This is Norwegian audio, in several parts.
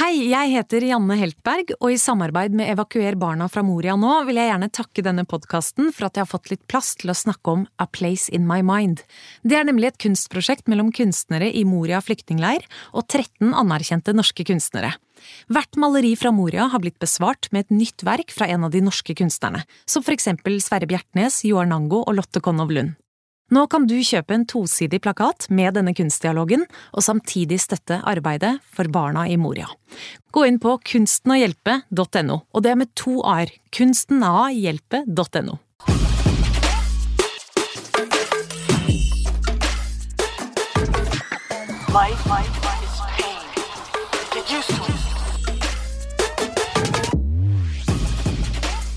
Hei, jeg heter Janne Heltberg, og i samarbeid med Evakuer barna fra Moria nå, vil jeg gjerne takke denne podkasten for at jeg har fått litt plass til å snakke om A Place In My Mind. Det er nemlig et kunstprosjekt mellom kunstnere i Moria flyktningleir og 13 anerkjente norske kunstnere. Hvert maleri fra Moria har blitt besvart med et nytt verk fra en av de norske kunstnerne, som for eksempel Sverre Bjertnæs, Joar Nango og Lotte Konov Lund. Nå kan du kjøpe en tosidig plakat med denne kunstdialogen, og samtidig støtte arbeidet for barna i Moria. Gå inn på kunstenoghjelpe.no, og det er med to a-er. Kunstenahjelpe.no.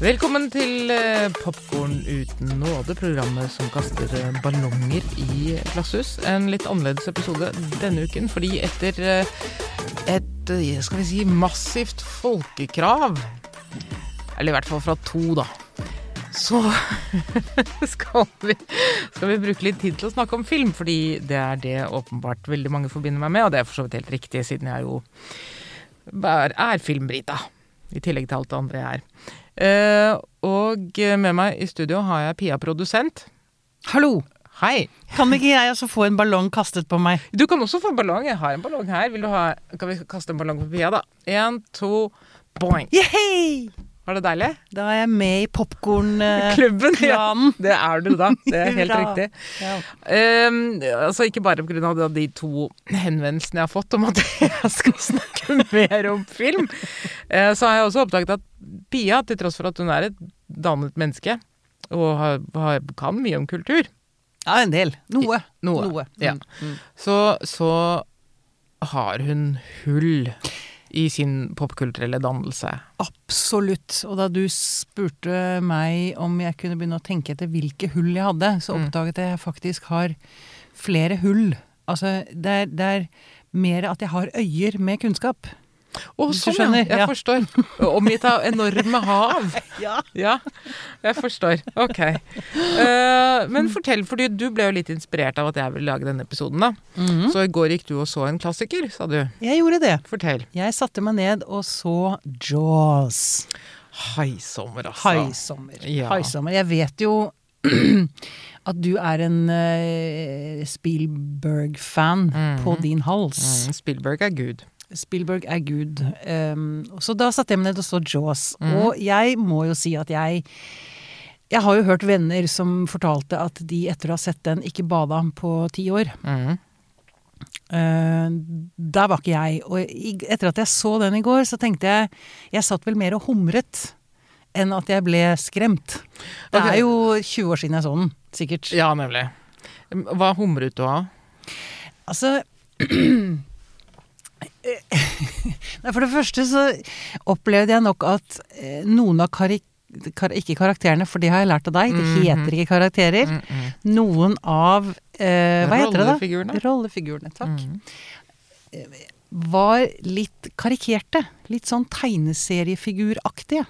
Velkommen til eh, Popkorn uten nåde, programmet som kaster eh, ballonger i glasshus. En litt annerledes episode denne uken, fordi etter eh, et skal vi si massivt folkekrav, eller i hvert fall fra to, da, så skal vi, skal vi bruke litt tid til å snakke om film, fordi det er det åpenbart veldig mange forbinder meg med, og det er for så vidt helt riktig, siden jeg jo er filmbrita, i tillegg til alt det andre jeg er. Eh, og med meg i studio har jeg Pia produsent. Hallo! Hei! Kan ikke jeg også få en ballong kastet på meg? Du kan også få en ballong. Jeg har en ballong her. Vil du ha Kan vi kaste en ballong på Pia, da? Én, to, boing. Yay! Var det deilig? Da er jeg med i popkornklanen. Klubben, ja. Det er du da. Det er helt riktig. Ja. Um, altså Ikke bare pga. de to henvendelsene jeg har fått om at jeg skal snakke mer om film, uh, så har jeg også oppdaget at Pia, til tross for at hun er et dannet menneske og har, har, kan mye om kultur, ja, en del. Noe. Noe, ja. Mm. så, så har hun hull i sin popkulturelle dannelse. Absolutt. Og da du spurte meg om jeg kunne begynne å tenke etter hvilke hull jeg hadde, så Mm. oppdaget jeg at jeg faktisk har flere hull. Altså, det er, det er mer at jeg har øyer med kunnskap. Å, oh, sånn, skjønner, ja. Jeg ja. forstår. Omgitt av enorme hav. Ja. Ja, jeg forstår. Ok. Uh, men fortell, for du ble jo litt inspirert av at jeg ville lage denne episoden, da. Mhm. Så i går gikk du og så en klassiker, sa du. Jeg gjorde det. Fortell. Jeg satte meg ned og så Jaws. Haisommer, altså. Haisommer. Ja. Haisommer. Jeg vet jo at du er en uh, Spielberg-fan Mhm. på din hals. Mm, Spielberg er gud. Spielberg er Gud. Um, så da satte jeg meg ned og så Jaws. Mm. Og jeg må jo si at jeg Jeg har jo hørt venner som fortalte at de etter å ha sett den ikke bada på ti år. Mm. Uh, der var ikke jeg. Og etter at jeg så den i går, så tenkte jeg Jeg satt vel mer og humret enn at jeg ble skremt. Det okay. er jo 20 år siden jeg så den, sikkert. Ja, nemlig. Hva humret du av? Altså For det første så opplevde jeg nok at eh, noen av karik kar ikke karakterene, for det har jeg lært av deg, det Mhm. heter ikke karakterer. Mm, mm. Noen av eh, Hva heter det, da? Rollefigurene. Rollefigurene. Takk. Mm. Var litt karikerte. Litt sånn tegneseriefiguraktige.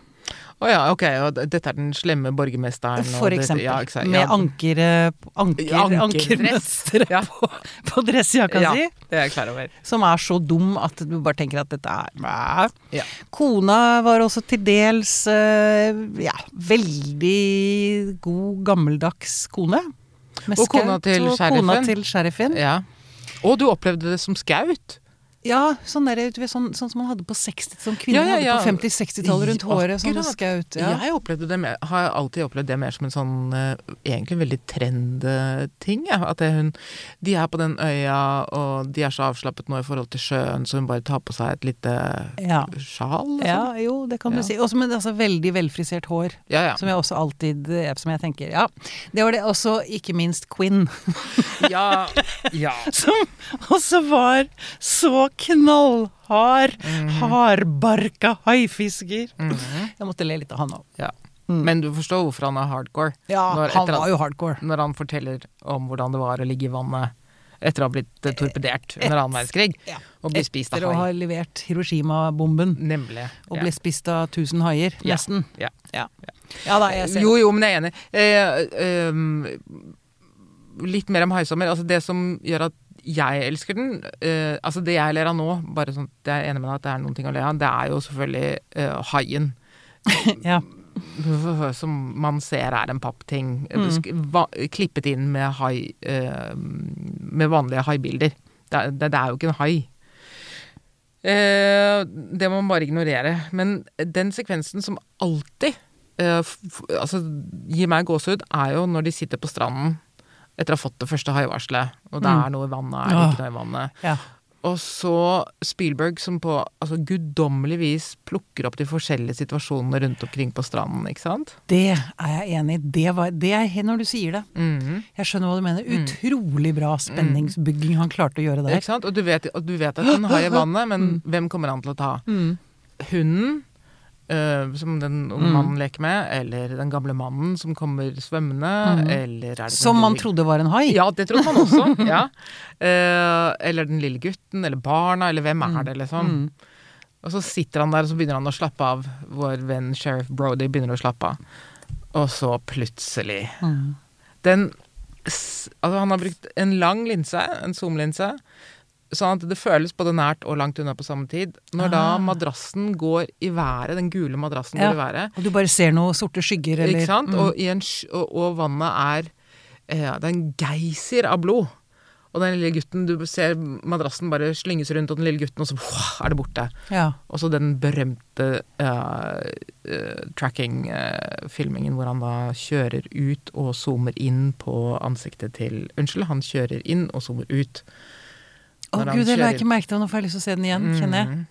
Å ja, ok. Og dette er den slemme borgermesteren. For det- eksempel. Ja, ikke sant. Med anker, anker, anker, Ja, ankerdress. ankermønstre Ja. på, på dressjakka Ja, si. det er jeg klar over. Som er så dum at du bare tenker at dette er Ja. Kona var også til dels eh, ja, veldig god, gammeldags kone. Med Og kona til og Kona sheriffen. til sheriffen. Ja. Og du opplevde det som skaut? Ja, sånn, der, vet, sånn, sånn som man hadde på 60 Som kvinner Ja, ja, ja. hadde på 50-60-tallet rundt håret. Sånn skaut. Jeg opplevde det mer, har alltid opplevd det mer som en sånn eh, egentlig veldig trend-ting. At det, hun, de er på den øya, og de er så avslappet nå i forhold til sjøen, så hun bare tar på seg et lite Ja. sjal. ja, sånn. jo, det kan Ja. du si. Også med altså, veldig velfrisert hår. ja, ja. Som jeg også alltid eh, Som jeg tenker Ja. Det var det også, ikke minst Quinn. ja, ja. Som også var så knallhard, Mhm. hardbarka haifisker. Mhm. Jeg måtte le litt av han òg. ja. Mm. Men du forstår hvorfor han er hardcore? Ja, Når- han var jo hardcore. Når han forteller om hvordan det var å ligge i vannet Etter å ha blitt eh, torpedert under annen verdenskrig. Ja. Og bli spist Etter av å ha levert Hiroshima-bomben Nemlig. og ja. ble spist av tusen haier, Ja. nesten. Ja. Ja. ja da, jeg ser Jo, jo, men jeg er enig. Eh, eh, litt mer om Haisommer. Altså det som gjør at jeg elsker den Uh, Altså det jeg ler av nå, bare sånn at jeg er enig med deg at det er noen ting å le av, det er jo selvfølgelig uh, haien. ja. Som man ser er en pappting. Mm. Klippet inn med hai uh, Med vanlige haibilder. Det, det, det er jo ikke en hai. Det må man bare ignorere. Men den sekvensen som alltid altså, gir meg gåsehud, er jo når de sitter på stranden etter å ha fått det første haivarselet, og det Mm. er noe i vannet, er det ikke noe i vannet. ja. Og så Spielberg som på altså, guddommelig vis plukker opp de forskjellige situasjonene rundt omkring på stranden, ikke sant? Det er jeg enig i. Det, var, det er når du sier det. Mm. Jeg skjønner hva du mener. Utrolig bra spenningsbygging han klarte å gjøre der. Ikke sant? Og du vet, og du vet at han har i vannet, men hvem kommer han til å ta? Mm. Hunden, øh, som den unge mannen leker med, eller den gamle mannen som kommer svømmende, eller det Som man lille- trodde var en hai. Ja, det trodde man også. ja. uh, eller den lille gutten, eller barna, eller hvem er det, liksom. Mm. Og så sitter han der, og så begynner han å slappe av. Vår venn sheriff Brody begynner å slappe av. Og så plutselig Mm. Den Altså, han har brukt en lang linse, en zoom-linse, sånn at det føles både nært og langt unna på samme tid. Når da Ah. madrassen går i været, den gule madrassen Ja. går i været, Og du bare ser noen sorte skygger, eller ikke sant? Mm. Og, i en, og, og vannet er eh, Det er en geysir av blod. Og den lille gutten, du ser madrassen bare slynges rundt, og den lille gutten, og så wow, er det borte. Ja. Og så den berømte uh, uh, tracking-filmingen hvor han da kjører ut og zoomer inn på ansiktet til Unnskyld, han kjører inn og zoomer ut. Å Når gud, det la jeg ikke merke til. Nå får jeg lyst til å se den igjen, kjenner jeg. Mhm.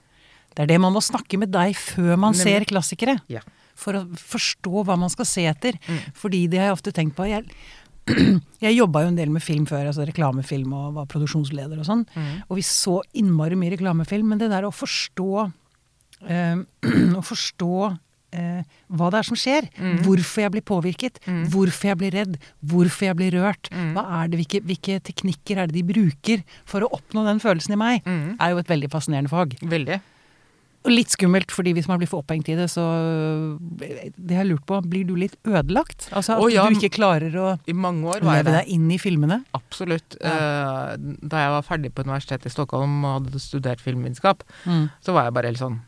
Det er det man må snakke med deg før man Nemlig. ser klassikere. Ja. For å forstå hva man skal se etter. Mm. Fordi det har jeg ofte tenkt på. Jeg, jeg jobba jo en del med film før, altså reklamefilm og var produksjonsleder og sånn. Mm. Og vi så innmari mye reklamefilm. Men det der å forstå eh, Å forstå eh, hva det er som skjer. Mm. Hvorfor jeg blir påvirket. Hvorfor jeg blir redd. Hvorfor jeg blir rørt. Mm. Hva er det, hvilke, hvilke teknikker er det de bruker for å oppnå den følelsen i meg? Mhm. er jo et veldig fascinerende fag. Veldig. Og litt skummelt, fordi hvis man blir for opphengt i det, så Det har lurt på, blir du litt ødelagt? Altså at ja. du ikke klarer å I mange år var leve deg inn i filmene? Absolutt. Ja. da jeg var ferdig på universitetet i Stockholm og hadde studert filmvitenskap, Mm. så var jeg bare helt sånn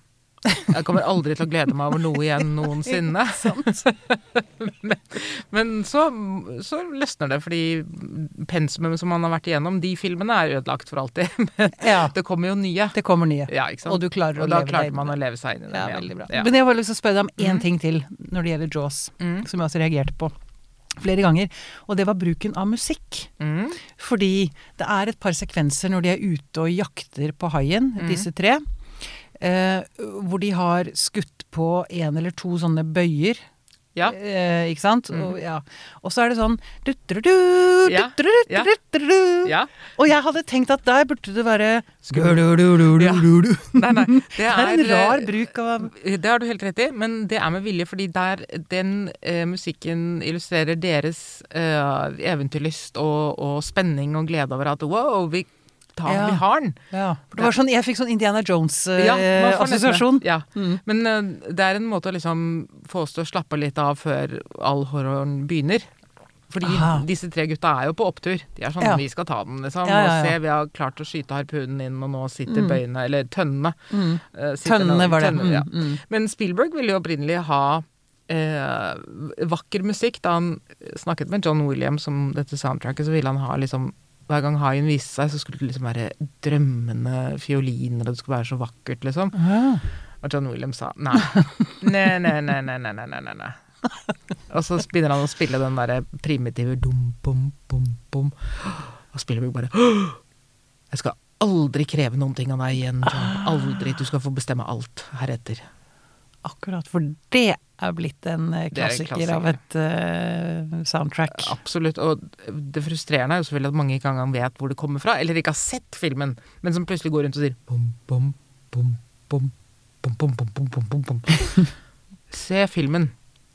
Jeg kommer aldri til å glede meg over noe igjen noensinne. men men så, så løsner det, fordi pensumet som man har vært igjennom, de filmene er ødelagt for alltid. Men Ja. det kommer jo nye. Det kommer nye. Ja? Og du klarer Og da leve deg klarte klarer man å leve seg inn i det. Ja, veldig bra. Men jeg har lyst til å spørre deg om én mm. ting til når det gjelder Jaws, Mm. som jeg også reagerte på flere ganger. Og det var bruken av musikk. Mm. Fordi det er et par sekvenser når de er ute og jakter på haien, mm. disse tre. Eh, hvor de har skutt på en eller to sånne bøyer. Ja. Eh, ikke sant? Mm. Og, ja. og så er det sånn Ja, ja. Og jeg hadde tenkt at der burde det være Nei, nei. Det Det er en rar bruk av Det har du helt rett i, men det er med vilje, fordi der den eh, musikken illustrerer deres eh, eventyrlyst og, og spenning og glede over at wow, vi, tar, Ja. vi har den. ja, for det var sånn, Jeg fikk sånn Indiana Jones-assosiasjon. det. Ja. Mm. Men uh, det er en måte å liksom få oss til å slappe litt av før all horroren begynner. Fordi Aha. disse tre gutta er jo på opptur. De er sånn Ja. vi skal ta den, liksom. Ja, ja. Og se, vi har klart å skyte harpunen inn, og nå sitter Mm. bøyene Eller tønnene. Mm. Uh, Tønnene var det. tønnene. Mm, mm. Men Spielberg ville jo opprinnelig ha eh, vakker musikk. Da han snakket med John Williams om dette soundtracket, så ville han ha liksom hver gang Haien viste seg, så skulle det liksom være drømmende fioliner, og det skulle være så vakkert, liksom. Ah. Og John Williams sa nei. Nei, nei, nei, nei, nei, nei, nei, nei. Og så begynner han å spille den derre primitive dum, bom, bom, bom. Og Spielberg bare Jeg skal aldri kreve noen ting av deg igjen. Aldri. Du skal få bestemme alt heretter. Akkurat, for det er blitt en eh, er en klassiker, av et uh, soundtrack. Absolutt. Og det frustrerende er jo selvfølgelig at mange ikke engang vet hvor det kommer fra, eller ikke har sett filmen, men som plutselig går rundt og sier bom, bom, bom, bom, bom, bom, bom, bom, bom. Se filmen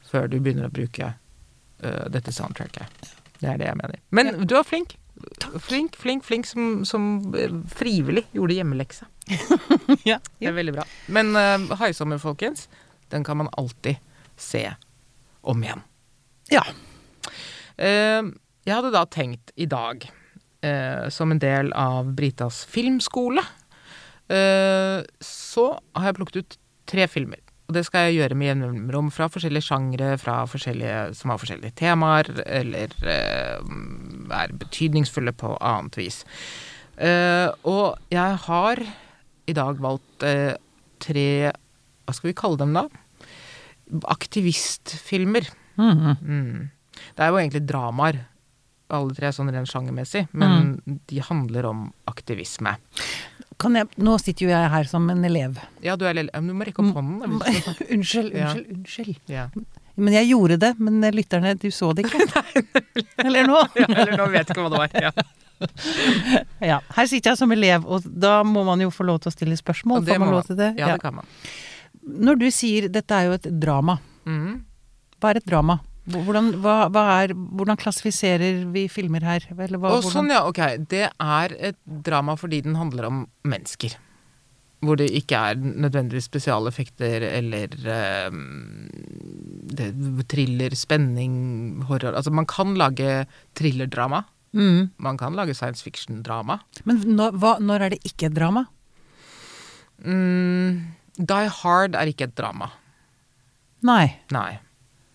før du begynner å bruke uh, dette soundtracket. Det er det jeg mener. Men du var flink. Flink, flink, flink som, som eh, frivillig gjorde hjemmelekse. Ja. Det er veldig bra. Men uh, Haisommer, folkens, den kan man alltid se om igjen. ja. Eh, jeg hadde da tenkt i dag, eh, som en del av Britas filmskole, eh, så har jeg plukket ut tre filmer. Og det skal jeg gjøre med jevnrom fra forskjellige sjangre, fra forskjellige, som har forskjellige temaer, eller er betydningsfulle på annet vis. Eh, og jeg har i dag valgt tre Hva skal vi kalle dem, da? Aktivistfilmer. Mhm. Mm. Det er jo egentlig dramaer, alle tre sånn rent sjangermessig, men de handler om aktivisme. Kan jeg, nå sitter jo jeg her som en elev. Ja, du er elev. Du må rekke opp hånden. skal unnskyld, Ja. unnskyld, unnskyld. Ja. Men jeg gjorde det, men lytterne, du så det ikke. Eller nå? ja, eller nå vet ikke hva det var. Ja. Ja. Her sitter jeg som elev, og da må man jo få lov til å stille spørsmål. Får man lov til det? Ja, det kan man. Når du sier dette er jo et drama, mm. hva er et drama? Hvordan, hva, hva er, hvordan klassifiserer vi filmer her? Eller hva, Og sånn, ja, ok. Det er et drama fordi den handler om mennesker. Hvor det ikke er nødvendigvis spesialeffekter eller eh, det, thriller, spenning, horror Altså, man kan lage thrillerdrama. Mm. Man kan lage science fiction-drama. Men når, hva, når er det ikke et drama? Mm, Die Hard er ikke et drama. Nei. Nei.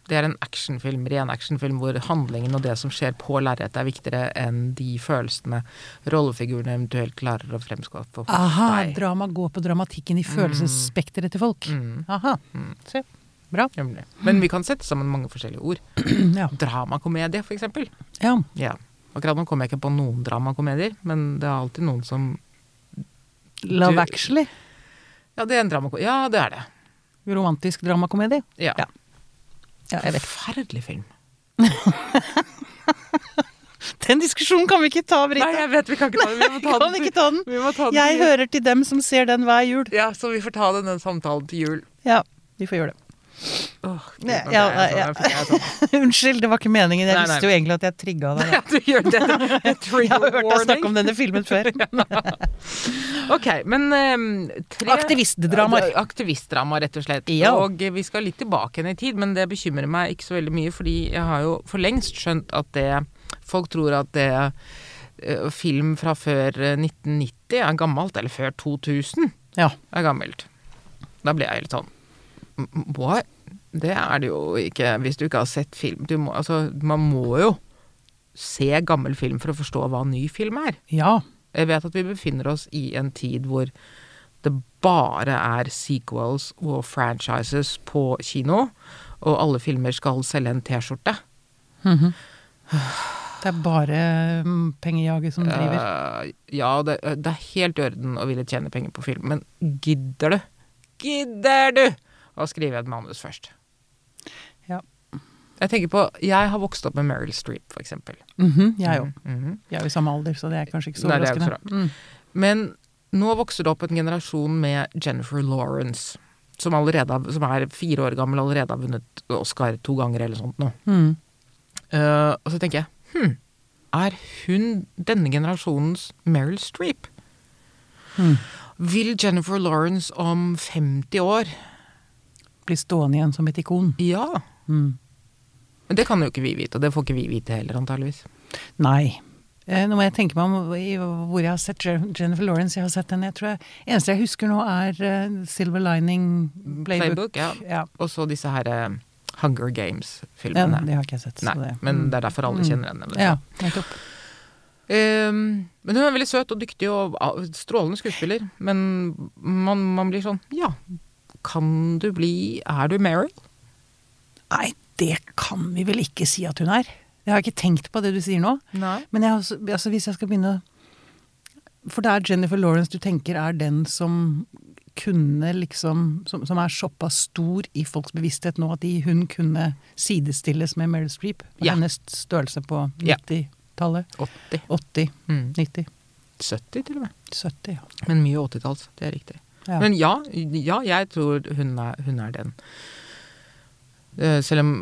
Det er en actionfilm, ren actionfilm hvor handlingen og det som skjer på lerretet er viktigere enn de følelsene rollefigurene eventuelt klarer å fremskaffe Aha, deg. drama går på dramatikken i følelsesspekteret til folk. Mm. Aha. Se. Bra. Jemlig. Men vi kan sette sammen mange forskjellige ord. Ja. Dramakomedie, for eksempel. ja. Ja. Akkurat nå kommer jeg ikke på noen dramakomedier, men det er alltid noen som Love Actually. Ja, det er en dramakomedie. Ja, det er det. Romantisk dramakomedie. Ja. Ja. Ja, jeg vet. Forferdelig film. Den diskusjonen kan vi ikke ta, Brita. Nei, jeg vet vi kan ikke ta den. Vi må ta kan den. ikke ta den. Vi må ta den Jeg hører til dem som ser den hver jul. Ja, så vi får ta den samtalen til jul. Ja, vi får gjøre det. Åh, Gud, Ja, nå ja, sånn, sånn. Unnskyld, det var ikke meningen. Jeg Nei, visste nei. jo egentlig at jeg trigga deg. Jeg har hørt deg snakke om denne filmen før. Ok, men ehm, tre Aktivistdramaer. Ja, Aktivistdrama, rett og slett. Ja. Og vi skal litt tilbake igjen i tid, men det bekymrer meg ikke så veldig mye, fordi jeg har jo for lengst skjønt at det Folk tror at det eh, film fra før eh, 1990 er gammelt, eller før 2000 Ja. er gammelt. Da ble jeg helt sånn "M- What? Det er det jo ikke hvis du ikke har sett film. Du må, altså, man må jo se gammel film for å forstå hva ny film er. ja. Jeg vet at vi befinner oss i en tid hvor det bare er sequels og franchises på kino, og alle filmer skal selge en T-skjorte. Det er bare mm, pengejaget som driver. Uh, ja, det, det er helt i orden å ville tjene penger på film, men gidder du? Gidder du å skrive et manus først? Ja. Jeg tenker på Jeg har vokst opp med Meryl Streep, for eksempel. -hmm, jeg òg. Mm -hmm. Jeg er i samme alder, så det er kanskje ikke så er overraskende. Mm. Men nå vokser det opp en generasjon med Jennifer Lawrence, som, har- som er fire år gammel og allerede har vunnet Oscar to ganger eller sånt nå. Mm. Eh, og så tenker jeg hm, er hun denne generasjonens Meryl Streep? Mm. Vil Jennifer Lawrence om 50 år? Blir stående igjen som et ikon. Ja. Mm. Men det kan jo ikke vi vite, og det får ikke vi vite heller, antageligvis. Nei. Eh, Nå må jeg tenke meg om hvor jeg har sett Jennifer Lawrence. Jeg har sett henne. Jeg tror jeg, eneste jeg husker nå, er eh, Silver Lining Playbook. Playbook, ja. ja. Og så disse her eh, Hunger ja, Games-filmene. det har ikke jeg sett. så Nei, det- men mm. det er derfor alle Mm. kjenner henne. liksom. Ja, nettopp. Um, men hun er veldig søt og dyktig og ah, strålende skuespiller. Men man, man blir sånn Ja, kan du bli Er du Meryl? Nei, det kan vi vel ikke si at hun er. Jeg har ikke tenkt på det du sier nå. Nei. Men jeg, altså, hvis jeg skal begynne For det er Jennifer Lawrence du tenker er den som kunne liksom Som, som er såpass stor i folks bevissthet nå at de, hun kunne sidestilles med Meryl Streep. Ja. Hennes størrelse på 90-tallet. 80. 80, Mm. 90, 70 til og med. 70, ja. Men mye 80-talls. Det er riktig. Ja. Men ja, ja, jeg tror hun er, hun er den. Eh, Selv om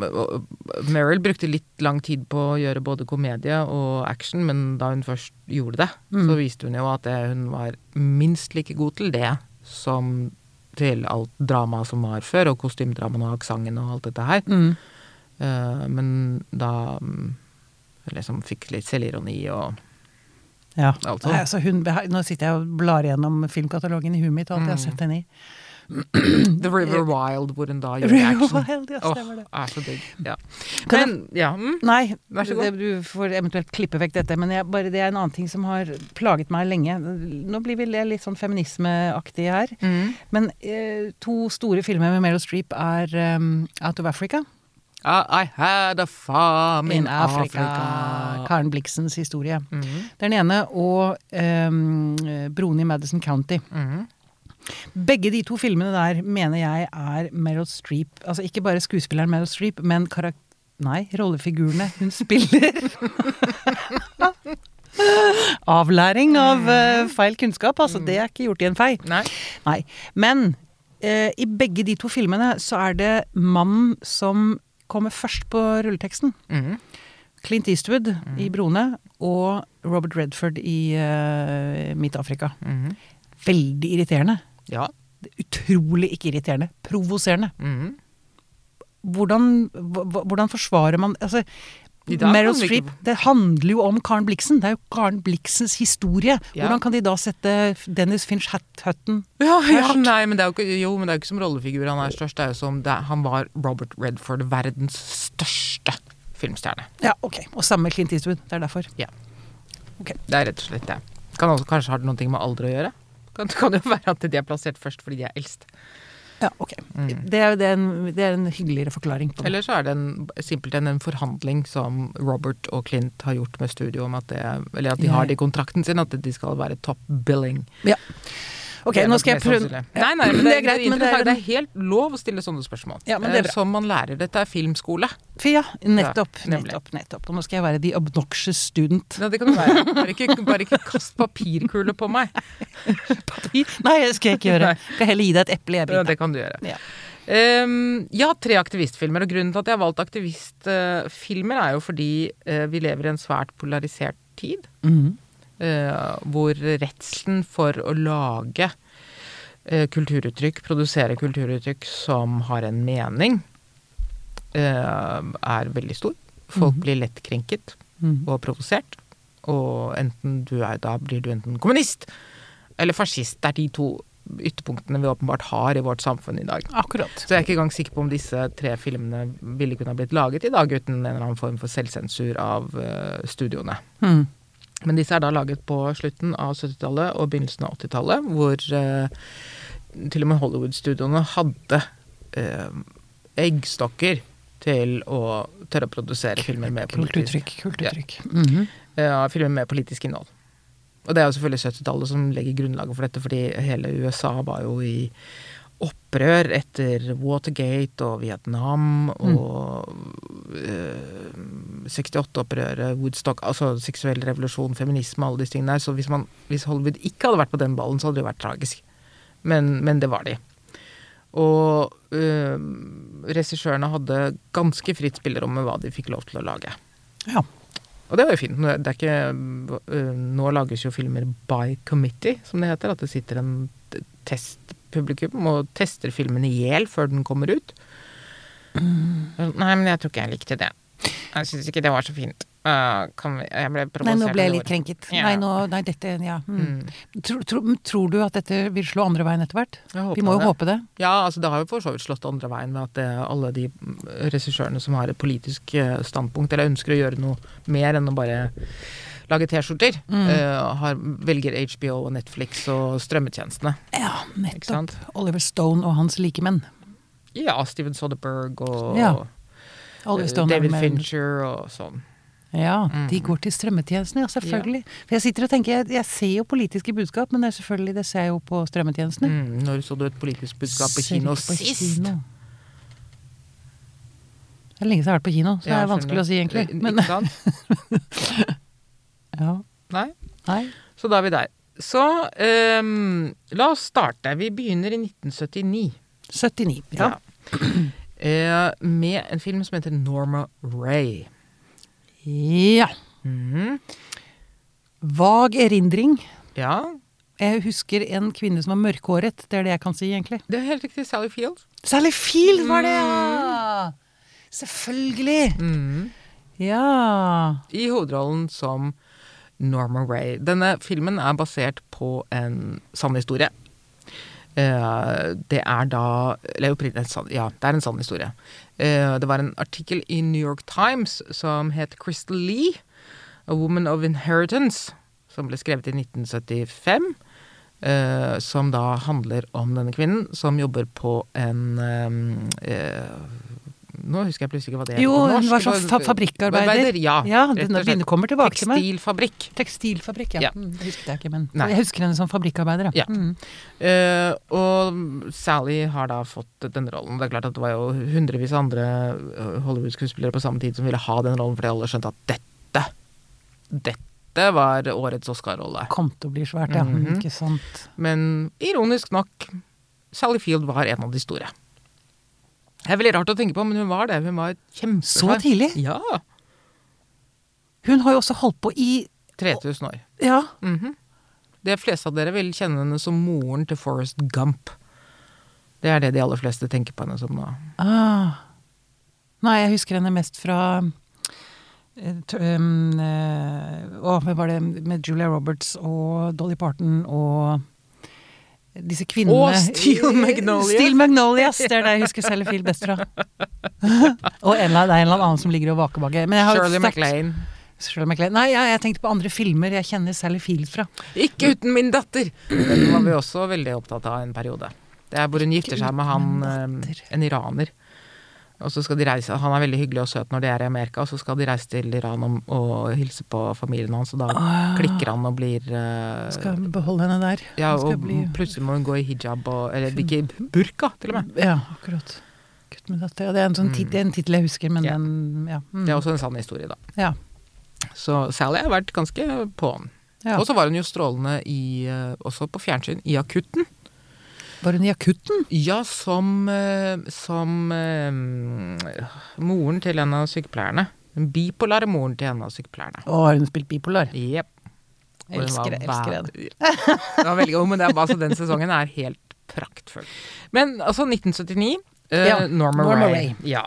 Meryl brukte litt lang tid på å gjøre både komedie og action, men da hun først gjorde det, så viste hun jo at det, hun var minst like god til det som til alt dramaet som var før, og kostymedramaene og aksenten og alt dette her. Mm. Uh, men da mm, liksom fikk litt selvironi og Ja. Altså. Nei, altså hun, nå sitter jeg og blar gjennom filmkatalogen i huet mitt og alt jeg har sett henne i. The River Wild, hvor hun da gjør River action. Wild, ja, stemmer det. er så digg. Ja. Kan Men, ja. Mm. Nei, Vær så god. du får eventuelt klippe vekk dette, men jeg, bare, det er en annen ting som har plaget meg lenge. Nå blir vi litt sånn feminismeaktige her. Mm. Men eh, to store filmer med Meryl Streep er um, Out of Africa. I had a farm in, In Africa. Africa. Karen Blixens historie. Mm er den ene. Og um, Broen i Madison County. Mhm. Begge de to filmene der mener jeg er Meryl Streep Altså ikke bare skuespilleren Meryl Streep, men karak... Nei, rollefigurene hun spiller. Avlæring av uh, feil kunnskap, altså. Det er ikke gjort i en fei. Nei. Nei. Men uh, i begge de to filmene så er det mannen som kommer først på rulleteksten. Mhm. Clint Eastwood i Brone og Robert Redford i uh, Midt-Afrika. Mhm. Veldig irriterende. Ja. Utrolig ikke irriterende. Provoserende. Mhm. Hvordan, hvordan forsvarer man altså, Meryl ikke- Streep, det handler jo om Karen Blixen. Det er jo Karen Blixens historie. Ja. Hvordan kan de da sette Dennis Finch Hatt-Hutton Ja, ja, Først. nei, men det er jo ikke, jo, men det er jo ikke som rollefigur han er størst. Det er jo som det, er- han var Robert Redford, verdens største filmstjerne. Ja, ok. Og samme Clint Eastwood. Det er derfor. Det er rett og slett det. Kan også kanskje ha noe med alder å gjøre. Kan, det kan jo være at de er plassert først fordi de er eldst. Ja, ok. Det, er, det, er en, det er en hyggeligere forklaring på det. Eller så er det en, simpelthen en forhandling som Robert og Clint har gjort med studio om at det Eller at de har det i kontrakten sin, at de skal være top billing. Ja. Ok, nå skal jeg prøve. Nei, nei, men det, er, greit, men det er, det er helt lov å stille sånne spørsmål. Ja, men det er Eh, bra. Som man lærer. Dette er filmskole. Ja, nettopp, nettopp, nettopp. Og nå skal jeg være the obnoxious student. Ja, det kan du være. Bare ikke, bare ikke kast papirkule på meg. Nei, det skal jeg ikke gjøre. Jeg skal heller gi deg et eple, jeg, Ja, det kan du gjøre. Ja. Um, ja, tre aktivistfilmer. Og grunnen til at jeg har valgt aktivistfilmer, er jo fordi uh, vi lever i en svært polarisert tid. Mhm. Eh, hvor redselen for å lage eh, kulturuttrykk, produsere kulturuttrykk som har en mening, eh, er veldig stor. Folk blir lett krenket Mhm. og provosert. Og enten du er, da blir du enten kommunist eller fascist. Det er de to ytterpunktene vi åpenbart har i vårt samfunn i dag. Akkurat. Så jeg er ikke engang sikker på om disse tre filmene ville kunne ha blitt laget i dag uten en eller annen form for selvsensur av studioene. Mhm. Men disse er da laget på slutten av 70-tallet og begynnelsen av 80-tallet, hvor eh, til og med Hollywood-studioene hadde eh, eggstokker til å tørre å produsere filmer med Kult uttrykk. Kult uttrykk. -hmm. ja, filmer med politisk innhold. Og det er jo selvfølgelig 70-tallet som legger grunnlaget for dette, fordi hele USA var jo i opprør etter Watergate og Vietnam og eh, 68-opprøret, Woodstock, altså seksuell revolusjon, feminisme, alle disse tingene der. Så hvis, man, hvis Hollywood ikke hadde vært på den ballen, så hadde det jo vært tragisk. Men, men det var de. Og øh, regissørene hadde ganske fritt spillerom med hva de fikk lov til å lage. Ja. Og det var jo fint. Det er ikke, øh, nå lages jo filmer by committee, som det heter. At det sitter en t- testpublikum og tester filmen i hjel før den kommer ut. Nei, men jeg tror ikke jeg likte det. Jeg syns ikke det var så fint. Uh, vi, jeg ble provosert. Nei, nå ble jeg litt krenket. Ja. Nei, nå, nei, dette, ja. Mm. Tror, tror, tror du at dette vil slå andre veien etter hvert? Vi må jo det. håpe det. Ja, altså det har jo for så vidt slått andre veien med at det, alle de mm, regissørene som har et politisk eh, standpunkt, eller ønsker å gjøre noe mer enn å bare lage T-skjorter, Mm. uh, velger HBO og Netflix og strømmetjenestene. Ja, nettopp. Oliver Stone og hans likemenn. Ja, Steven Soderberg og Ja, og Oliver er David Fincher og sånn. Ja, Mm. de går til strømmetjenestene, ja, selvfølgelig. For jeg sitter og tenker, jeg, jeg ser jo politiske budskap, men det selvfølgelig, det ser jeg jo på strømmetjenestene. Mm, når så du et politisk budskap på kino på sist? kino. Det er lenge siden jeg har vært på kino, så det er vanskelig å si egentlig. Men, Ikke sant? ja, Nei? nei. Så da er vi der. Så um, la oss starte. Vi begynner i 1979. 79, ja. Eh, med en film som heter Norma Ray. Ja. Mhm. Vag erindring. Ja, Jeg husker en kvinne som var mørkhåret. Det er det jeg kan si, egentlig. det er helt riktig. Sally Field. Sally Field var det, ja! Selvfølgelig. Mm. Ja. I hovedrollen som Norma Ray. Denne filmen er basert på en sann historie. Eh, det er da Ja, det er en sann historie. Eh, det var en artikkel i New York Times som het Crystal Lee, A Woman of Inheritance, som ble skrevet i 1975. eh, som da handler om denne kvinnen som jobber på en Nå husker jeg plutselig ikke hva det er. Jo, hun var sånn fa fabrikkarbeider. Ja, Ja, den denne kvinnen kommer tilbake til meg. Tekstilfabrikk. Tekstilfabrikk, ja. Ja. Mm, det husket jeg ikke, men Nei. jeg husker henne som fabrikkarbeider. Ja. Mm. Uh, og Sally har da fått den rollen. Det er klart at det var jo hundrevis av andre eh, Hollywood-skuespillere på samme tid som ville ha den rollen, fordi alle skjønte at dette Dette var årets Oscar-rolle. Kom til å bli svært, ja. Mhm. Ikke sant. Men ironisk nok, Sally Field var en av de store. Det er veldig rart å tenke på, men hun var det. Hun var Så tidlig? Ja. Hun har jo også holdt på i 3000 år. Ja. Mhm. De fleste av dere vil kjenne henne som moren til Forrest Gump. Det er det de aller fleste tenker på henne som nå. Ah. Nei, jeg husker henne mest fra um, Å, hva var det med Julia Roberts og Dolly Parton og disse kvinnene Og Steel Magnolias. Steel Magnolias, Det er det jeg husker Sally Field best fra. og en, eller- det er en eller annen som ligger og vaker bak. Shirley MacLaine. Nei, jeg, jeg tenkte på andre filmer jeg kjenner Sally Field fra. Ikke uten min datter! Den var vi også veldig opptatt av en periode. Det er hvor hun gifter seg med han, eh, en iraner. Og så skal de reise, Han er veldig hyggelig og søt når de er i Amerika, og så skal de reise til Iran og, og hilse på familien hans, og da klikker han og blir uh, Skal beholde henne der. Ja, og bli- plutselig må hun gå i hijab og Eller ikke burka, til og med. Ja, akkurat. Gutt med datter. Ja, det er en sånn tit en tittel jeg husker, men Ja. den ja. Mm. Det er også en sann historie, da. ja. Så Sally har vært ganske på'n. ja. Og så var hun jo strålende i, eh, også på fjernsyn, i Akutten. Var hun i akutten? Ja, som, eh, som eh, moren til en av sykepleierne. Den bipolare moren til en av sykepleierne. Å, har hun spilt bipolar? Jepp. Elsker det, elsker det. Det var veldig god, men det er, altså, den sesongen er helt praktfull. Men altså, 1979. Uh, Ja, Norma, Norma Ray. Ray. Ja.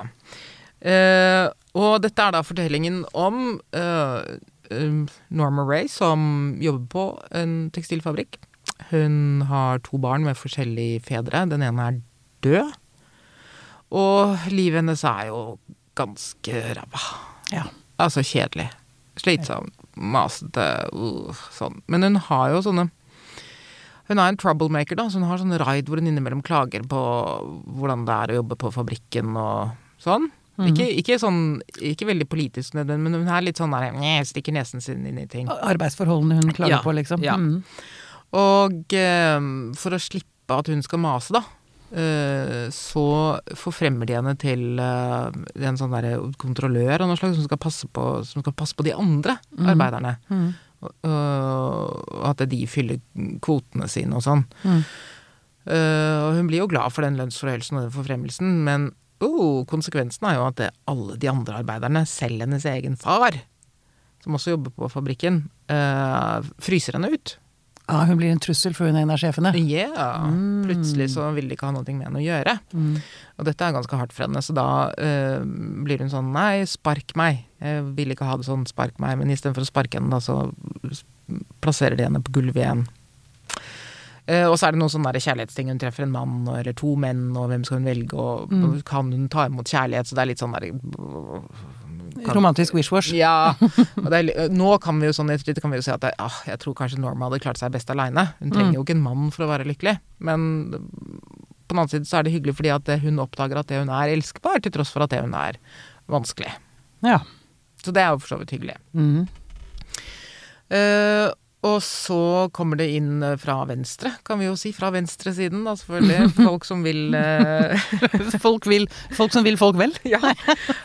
Uh, og dette er da fortellingen om eh, eh, Norma Ray som jobber på en tekstilfabrikk. Hun har to barn med forskjellige fedre. Den ene er død. Og livet hennes er jo ganske ræva. Ja. Altså kjedelig. Slitsom, masete, uh, sånn. Men hun har jo sånne Hun er en troublemaker, da, så hun har sånn raid hvor hun innimellom klager på hvordan det er å jobbe på fabrikken og sånn. Ikke, ikke sånn Ikke veldig politisk, nødvendig, men hun er litt sånn der Stikker nesen sin inn i ting. Arbeidsforholdene hun klager Ja, på, liksom. ja. Mm. Og eh, for å slippe at hun skal mase, da, eh, så forfremmer de henne til eh, en sånn derre kontrollør av noe slag som skal passe på, som skal passe på de andre arbeiderne. Mm. Og, at de fyller kvotene sine og sånn. Mm. Og hun blir jo glad for den lønnsforhøyelsen og den forfremmelsen, men oh, konsekvensen er jo at det, alle de andre arbeiderne, selv hennes egen far, som også jobber på fabrikken, fryser henne ut. Ja, hun blir en trussel for hun er en av sjefene. Ja, plutselig så vil de ikke ha noe med henne å gjøre. Mm. Og dette er ganske hardt for henne, så da øh, blir hun sånn nei, spark meg. Jeg vil ikke ha det sånn, spark meg. Men istedenfor å sparke henne, da, så plasserer de henne på gulvet igjen. Uh, og så er det noen sånne kjærlighetsting. Hun treffer en mann eller to menn, og hvem skal hun velge, og mm. kan hun ta imot kjærlighet? Så det er litt sånn der kan- Romantisk wishwash. ja. Er, nå kan vi jo sånn i ettertid kan vi jo si at det, ah, jeg tror kanskje Norma hadde klart seg best aleine. Hun trenger jo ikke en mann for å være lykkelig. Men på den annen side så er det hyggelig fordi at hun oppdager at det hun er, elskbar, til tross for at det hun er, vanskelig. Ja. Så det er jo for så vidt hyggelig. Mm. Eh, og så kommer det inn eh, fra venstre, kan vi jo si. Fra venstresiden, da selvfølgelig. Folk som vil eh, Folk, vil, folk som vil folk vel. ja,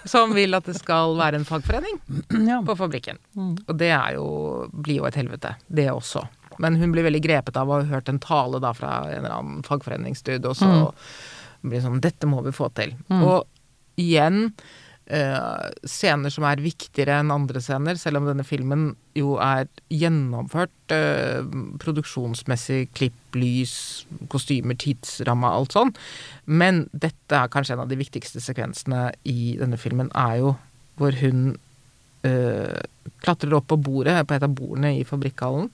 Som vil at det skal være en fagforening. Ja. på fabrikken. Og det er jo, blir jo et helvete, det også. Men hun blir veldig grepet av å ha hørt en tale da fra en eller annen fagforeningsdude, og så blir det sånn Dette må vi få til. Og igjen scener som er viktigere enn andre scener, selv om denne filmen jo er gjennomført eh, produksjonsmessig, klipp, lys, kostymer, tidsramme, alt sånn. Men dette er kanskje en av de viktigste sekvensene i denne filmen, er jo hvor hun eh, klatrer opp på bordet, på et av bordene i fabrikkhallen,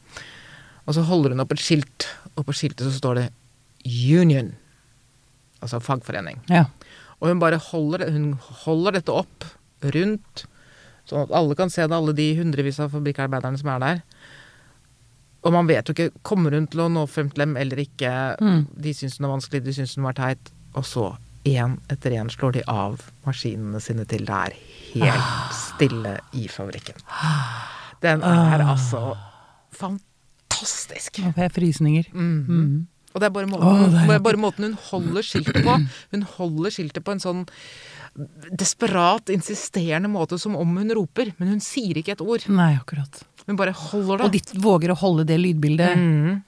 og så holder hun opp et skilt, og på skiltet så står det Union. Altså fagforening. Ja. Og hun bare holder, hun holder dette opp rundt, sånn at alle kan se det, alle de hundrevis av fabrikkarbeiderne som er der. Og man vet jo ikke Kommer hun til å nå frem til dem eller ikke? De syns den er vanskelig, de syns den var teit. Og så, én etter én, slår de av maskinene sine til det er helt stille i fabrikken. Den er altså fantastisk. Nå får jeg frysninger. Mhm. Og det er bare måten, Åh, det er bare måten hun holder skiltet på. Hun holder skiltet på en sånn desperat, insisterende måte, som om hun roper. Men hun sier ikke et ord. Nei, akkurat. Hun bare holder det. Og ditt de våger å holde det lydbildet. Mm.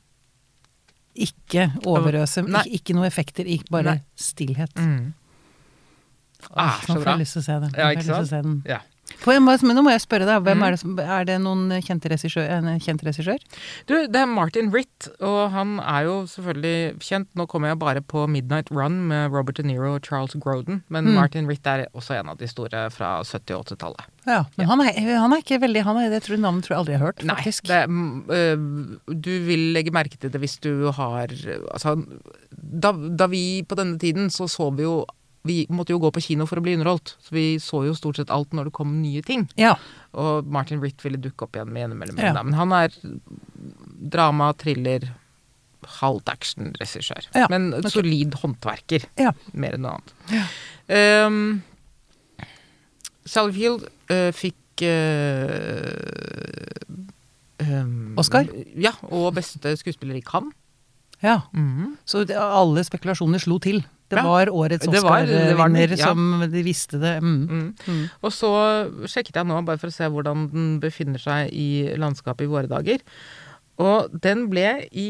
Ikke overøse, ikke, ikke noe effekter, ikke bare Nei. stillhet. Mm. Ah, så får bra. jeg lyst til å se den. Ja, får ikke sant? Ja. Men nå må jeg spørre deg, hvem Mm. er det som Er det noen kjente regissør, en kjent regissør? Du, det er Martin Ritt, og han er jo selvfølgelig kjent. Nå kommer jeg bare på Midnight Run med Robert De Niro og Charles Grodin, men Mm. Martin Ritt er også en av de store fra 70- og 80-tallet. Ja, men Han, er, han er ikke veldig han er, Det tror navnet tror jeg aldri jeg har hørt, Nei, faktisk. det, mm, øh, du vil legge merke til det hvis du har Altså, da, da vi på denne tiden så så vi jo Vi måtte jo gå på kino for å bli underholdt, så vi så jo stort sett alt når det kom nye ting. Ja. Og Martin Ritt ville dukke opp igjen med innimellom. Ja. Men han er drama, thriller, halvt action-regissør. Ja, Men okay. solid håndverker, Ja. mer enn noe annet. Um, Sally Field øh, fikk uh, um, Oscar? Ja, og beste skuespiller i Cannes. ja. Mhm. Så alle spekulasjoner slo til. Det var årets Oscar-vinner ja. som de visste det. Mm. Mm. Mm. Og så sjekket jeg nå, bare for å se hvordan den befinner seg i landskapet i våre dager. Og den ble i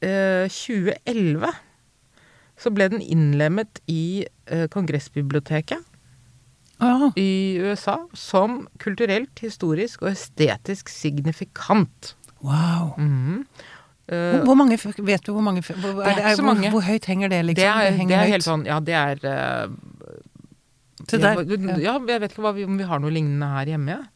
eh, 2011 så ble den innlemmet i eh, Kongressbiblioteket ah. i USA som kulturelt, historisk og estetisk signifikant. Wow. Mhm. Hvor, hvor mange, vet du hvor mange hvor, Det er ikke så mange. hvor høyt henger det, liksom? det, er, det det er helt sånn Ja, det er eh, der. Ja, ja, jeg vet ikke vi, om vi har noe lignende her hjemme. Ja.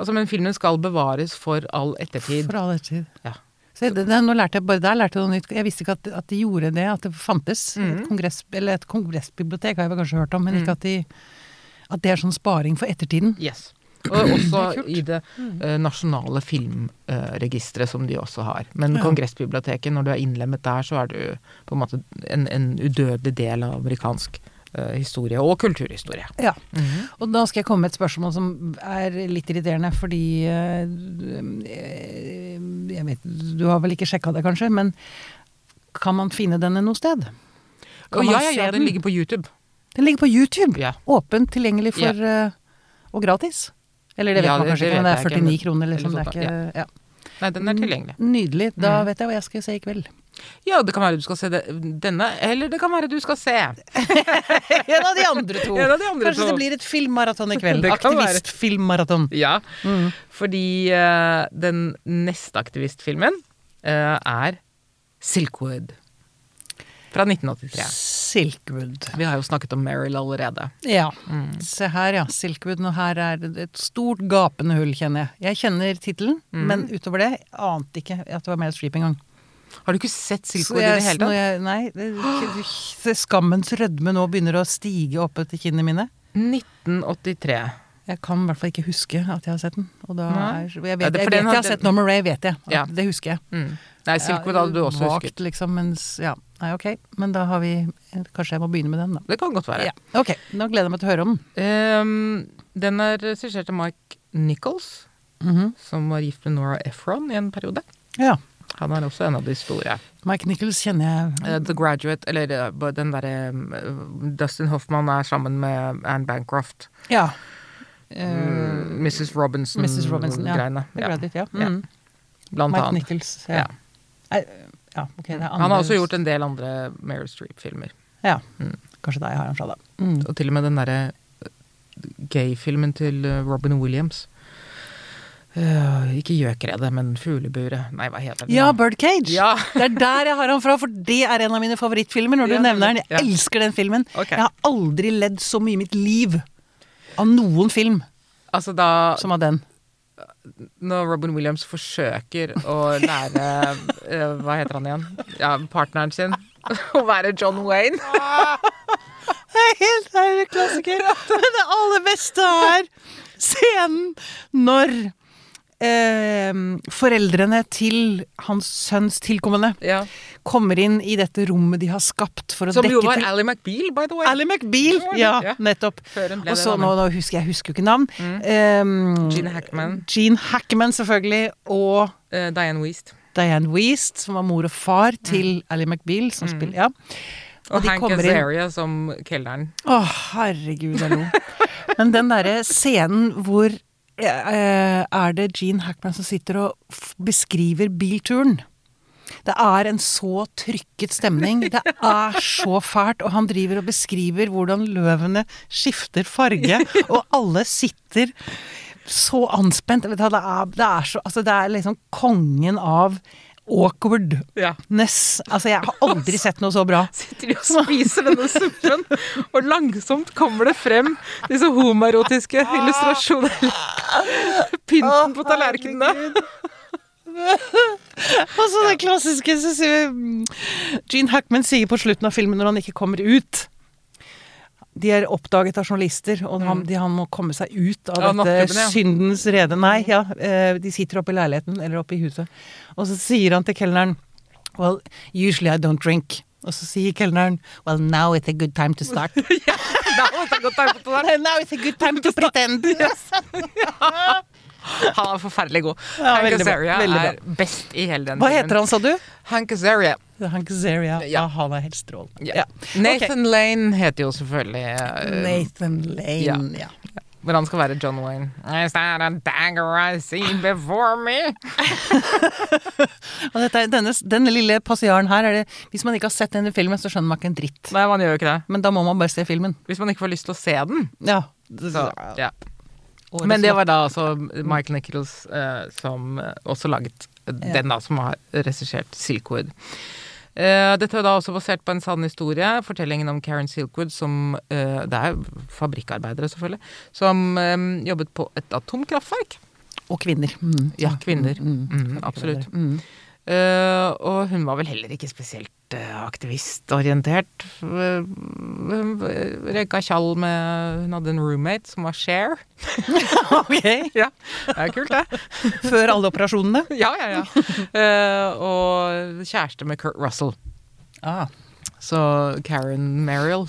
Altså, men filmen skal bevares for all ettertid. For all ettertid. Ja. Så det, det, nå lærte jeg bare der lærte jeg noe nytt. Jeg visste ikke at, at de gjorde det, at det fantes. Mm. Et, kongress, eller et kongressbibliotek har jeg vel kanskje hørt om, men mm. ikke at, de, at det er sånn sparing for ettertiden. Yes. Og også i det eh, nasjonale filmregisteret som de også har. Men Ja. Kongressbiblioteket, når du er innlemmet der, så er du på en måte en, en udødelig del av amerikansk eh, historie og kulturhistorie. Ja. Mhm. Og da skal jeg komme med et spørsmål som er litt irriterende, fordi eh, Jeg vet, du har vel ikke sjekka det, kanskje, men kan man finne denne noe sted? Kan ja, ja, ja, den ligger på YouTube. Den ligger på YouTube! Ja. Åpent tilgjengelig for eh, Og gratis. Eller det vet Ja, man kanskje det ikke, men det er 49 ikke, 49 kroner, liksom. Det er ikke ja. Nei, den er tilgjengelig. Nydelig. Da Mm. vet jeg hva jeg skal se i kveld. Ja, det kan være du skal se det, denne, eller det kan være du skal se en av de andre to. En av de andre Kanskje to. det blir et filmmaraton i kveld. Aktivistfilmmaraton. Ja, Mm. fordi uh, den neste aktivistfilmen uh, er Silkwood. Fra 1983. Silkwood. Vi har jo snakket om Meryl allerede. Ja. Mm. Se her, ja. Silkwood. Og her er det et stort gapende hull, kjenner jeg. Jeg kjenner tittelen, Mm. men utover det ante ikke at det var Meryl Streep engang. Har du ikke sett Silkwood Silkwood i det hele tatt? jeg- Nei. det- se, Skammens rødme nå begynner å stige opp etter kinnene mine. 1983. Jeg kan i hvert fall ikke huske at jeg har sett den. Og da er, jeg vet, Ja, jeg, det- vet jeg har sett Norma Ray, vet jeg. Ja. Det husker jeg. Mm. Nei, Silkwood hadde du også Vakt, husket. liksom, mens Ja, nei, ok. Men da har vi Kanskje jeg må begynne med den, da. Det kan godt være. Ja, ok, Nå gleder jeg meg til å høre om den. Um, den er regissert av Mike Nichols, Mhm. som var gift med Nora Ephron i en periode. Ja. Han er også en av de store. Mike Nichols kjenner jeg Uh, The Graduate, eller uh, den derre uh, Dustin Hoffman er sammen med Anne Bancroft. Ja. Mm, Mrs. Robinson-greiene. Robinson, ja. Ja. Mm. Blant Mike annet. Nichols. Ja. Ja. Ja, okay, det andre Han har også gjort en del andre Meryl Streep-filmer. Ja. Mm. Kanskje der jeg har han fra, da. Mm. Og til og med den derre gay-filmen til eh, Robin Williams. Uh, ikke Gjøkeredet, men Fugleburet. Nei, hva heter den? Ja. Birdcage. Ja. Det er der jeg har han fra, for det er en av mine favorittfilmer. Når du Ja, nevner den. Jeg ja. elsker den filmen. Okay. Jeg har aldri ledd så mye i mitt liv av noen film Altså da som av den. Når Robin Williams forsøker å lære eh, Hva heter han igjen? Ja, partneren sin. Å være John Wayne. Det er helt er klassiker. Men det aller beste er scenen når eh, foreldrene til hans sønns tilkommende Ja. kommer inn i dette rommet de har skapt for å Som dekke jo var Ally McBeal, by the way. Ally McBeal! Ja, Ja. nettopp. Og så nå, nå husker jeg husker jo ikke navn. Um, Gene Hackman. Gene Hackman, selvfølgelig. Og Eh, Diane Weast. Diane Weast, som var mor og far til Ally McBeal. Som spiller, ja. Og, og Hank Azaria som kelneren. Å, herregud, jeg lo. Men den derre scenen hvor er det Gene Hackman som sitter og beskriver bilturen? Det er en så trykket stemning. Det er så fælt. Og han driver og beskriver hvordan løvene skifter farge, og alle sitter så anspent. Er, det, er så, altså, det er liksom kongen av awkwardness. Ja. Altså, jeg har aldri sett noe så bra. Sitter de og spiser denne suppen, og langsomt kommer det frem disse homoerotiske illustrasjonene. Pynten på tallerkenene. Og så det klassiske mm, Gene Hackman sier på slutten av filmen når han ikke kommer ut De er oppdaget av journalister, og han, de, han må komme seg ut av ja, dette ja. syndens rede. Nei, ja, eh, de sitter oppe i leiligheten eller oppe i huset. Og så sier han til kelneren Well, usually I don't drink. Og så sier kelneren Well, now it's a good time to start. now it's a good time to pretend. Han er forferdelig god. Ja, Hank Azaria er best i hele den Hva heter han, sa du? Hank Azaria. Hank Azaria. Ja. Ja, han er helt strålende. Ja. Nathan Lane heter jo selvfølgelig uh, Nathan Lane, ja. Hvor han skal være John Wayne. Is that a dagger I see before me? Dette, denne, denne lille passiaren her, er det, hvis man ikke har sett denne filmen, så skjønner man ikke en dritt. Nei, man gjør jo ikke det. Men da må man bare se filmen. Hvis man ikke får lyst til å se den. Ja. Så, ja. Men det var da altså Michael Nichols uh, som eh, også laget den da som har regissert Silkwood. Eh, dette er da også basert på en sann historie. Fortellingen om Karen Silkwood, som eh, Det er fabrikkarbeidere, selvfølgelig. Som eh, jobbet på et atomkraftverk. Og kvinner. Mm. Ja, kvinner. Mm, Mm, absolutt. Mm. Eh, og hun var vel heller ikke spesielt uh, aktivistorientert. Hun røyka tjall med Hun hadde en roommate som var Cher. Ok. Ja, det er kult, det. Før alle operasjonene. Ja, ja, ja. Uh, og kjæreste med Kurt Russell. Ah. Så Karen Merrill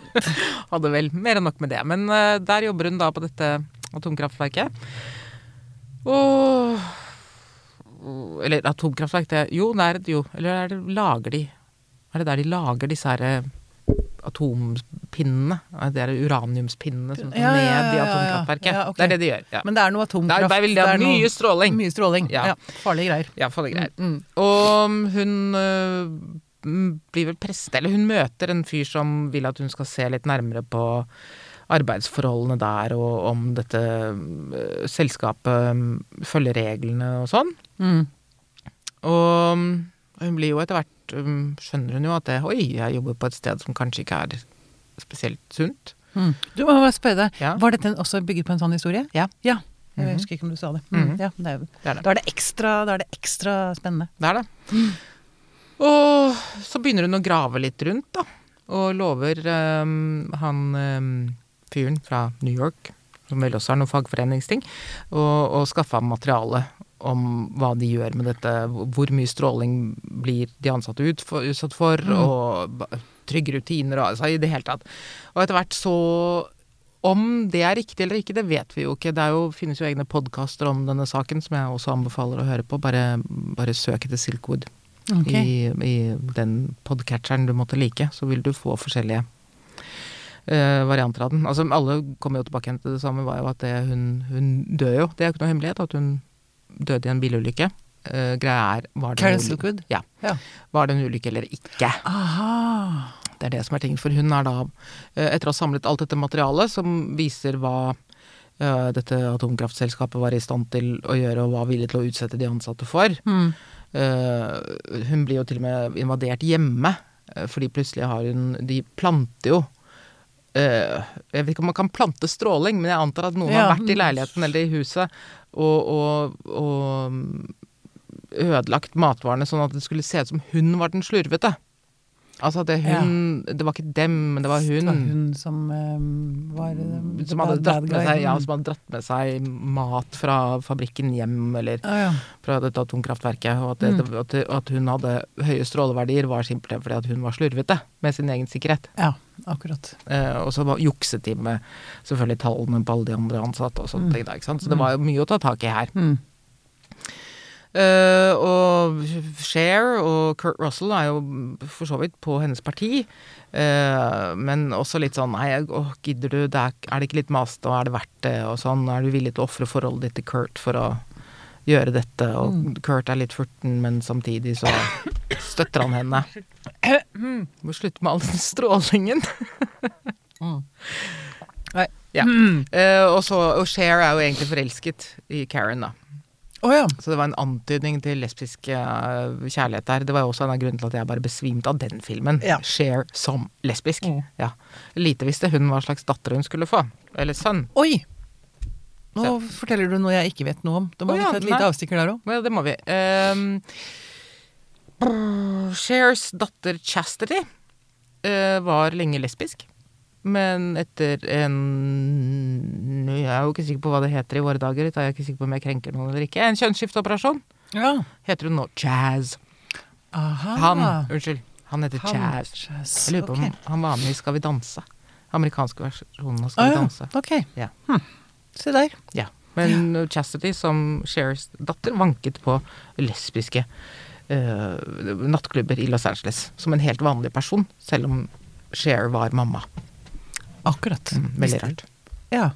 hadde vel mer enn nok med det. Men uh, der jobber hun da på dette atomkraftverket. Og Eller atomkraftverk, det Jo, det er jo. Eller er det lager de Er det der de lager disse her eh, atompinnene? Er Det er uraniumspinnene som skal Ja, ja, ned i ja, ja, ja. atomkraftverket. Ja. Det er det de gjør. Men det er noe atomkraft. der vil de ha det er noe- mye stråling. Mye stråling. Ja. Farlige greier. Ja, farlige greier. Mm. Og hun øh, blir vel preste, eller hun møter en fyr som vil at hun skal se litt nærmere på arbeidsforholdene der, og om dette øh, selskapet øh, følger reglene og sånn. Mm. Og mm, hun blir jo etter hvert øh, Skjønner hun jo at det, Oi, jeg jobber på et sted som kanskje ikke er spesielt sunt. Mm. Du må bare spørre deg, Ja. var dette også bygget på en sånn historie? Ja. Ja. Jeg Mhm. husker ikke om du sa det. Mm. -hmm. Ja, det er, Det er det. Da er det ekstra, da er det ekstra spennende. Det er det. Og så begynner hun å grave litt rundt, da. Og lover um, han øhm, fyren fra New York, som vel også har noen fagforeningsting, og, og skaffe ham materiale om hva de gjør med dette, hvor mye stråling blir de ansatte utsatt for, for, og trygge rutiner og altså i det hele tatt. Og etter hvert så om det er riktig eller ikke, det vet vi jo ikke. Det er jo, finnes jo egne podkaster om denne saken som jeg også anbefaler å høre på. Bare, bare søk etter Silkwood okay. i, i den podcatcheren du måtte like, så vil du få forskjellige eh, varianter av den. Altså Alle kommer jo tilbake igjen til det samme, var jo at det, hun, hun dør jo. Det er jo ikke noe hemmelighet at hun døde i en bilulykke. Uh, greia er var det, en ulykke? Ja. Ja. Var det en ulykke eller ikke? Aha. Det er det som er ting. For hun er da, uh, etter å ha samlet alt dette materialet som viser hva dette atomkraftselskapet var i stand til å gjøre og var villig til å utsette de ansatte for eh, Hun blir jo til og med invadert hjemme, fordi plutselig har hun De planter jo Jeg vet ikke om man kan plante stråling, men jeg antar at noen Ja. har vært i leiligheten eller i huset og, og, og mm, ødelagt matvarene sånn at det skulle se ut som hun var den slurvete. Altså at det, hun, det var ikke dem, men det var Det hun. var hun som eh, var eh, Som hadde, dratt med seg, ja, som hadde dratt med seg mat fra fabrikken hjem, eller ah, ja. fra dette atomkraftverket. Og at, det, at, det- at hun hadde høye stråleverdier, var simpelthen fordi at hun var slurvete med sin egen sikkerhet. ja, akkurat. Eh, og så jukset de med selvfølgelig tallene på alle de andre ansatte og sånne ting. Da, ikke sant? Så det var jo mye å ta tak i her. Mm. Uh, og Cher og Kurt Russell er jo for så vidt på hennes parti. uh, men også litt sånn Nei, åh, gidder du? Det er, er det ikke litt masete, og er det verdt det? Og sånn. Er du villig til å ofre forholdet ditt til Kurt for å gjøre dette? Og Kurt er litt furten, men samtidig så støtter han henne. Må slutte med all den strålingen. Nei. Ja. Eh, og så Og Cher er jo egentlig forelsket i Karen, da. Oh, ja. Så det var en antydning til lesbisk uh, kjærlighet der. Det var jo også en av grunnene til at jeg bare besvimte av den filmen. Ja. Cher som lesbisk. Mm. Ja. Lite visste hun hva slags datter hun skulle få. Eller sønn. Oi! Nå forteller du noe jeg ikke vet noe om. Da må Å vi ta et lite avstikker der òg. Ja, det må vi. Um, Chers datter Chastity eh, var lenge lesbisk. Men etter en Jeg er jo ikke sikker på hva det heter i våre dager. Jeg er ikke sikker på om jeg krenker noen eller ikke. En kjønnsskifteoperasjon Ja. heter hun nå Jazz. Aha. Han, unnskyld. Han heter Han. Jazz. Jazz, Jeg lurer på om han var med i Skal vi danse. Amerikanske versjonen av Skal Skal vi ja, danse. Ja. Hm. Se der. Ja. Men Chastity, som Shares datter, vanket på lesbiske nattklubber i Los Angeles. Som en helt vanlig person, selv om Cher var mamma. Akkurat. Mm, veldig rart. Ja.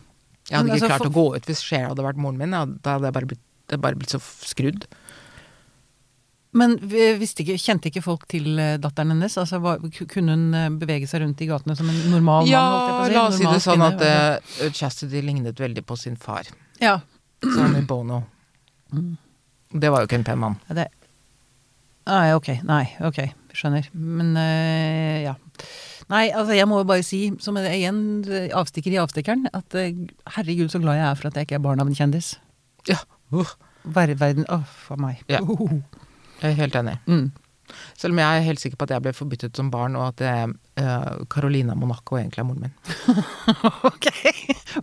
Jeg hadde Men ikke altså, klart for- å gå ut hvis Cher hadde vært moren min. Da hadde jeg bare blitt, jeg bare blitt så skrudd. Men ikke, kjente ikke folk til eh, datteren hennes? Altså, Kunne hun eh, bevege seg rundt i gatene som en normal Ja, mann? å la oss si det sånn at uh, Chastity lignet veldig på sin far. Ja. I Bono. Det var jo ikke en pen mann. Ja, Det Nei, ok. Nei, ok. Skjønner. Men eh, ja. Nei, altså jeg må jo bare si, som en- igjen avstikker i avstikkeren, at eh, herregud så glad jeg er for at jeg ikke er barn av en kjendis. Ja, uh, Ver verden Å, for meg. Ja. jeg er helt enig. Mm. Selv om jeg er helt sikker på at jeg ble forbyttet som barn, og at det eh, Carolina Monaco egentlig er moren min. ok.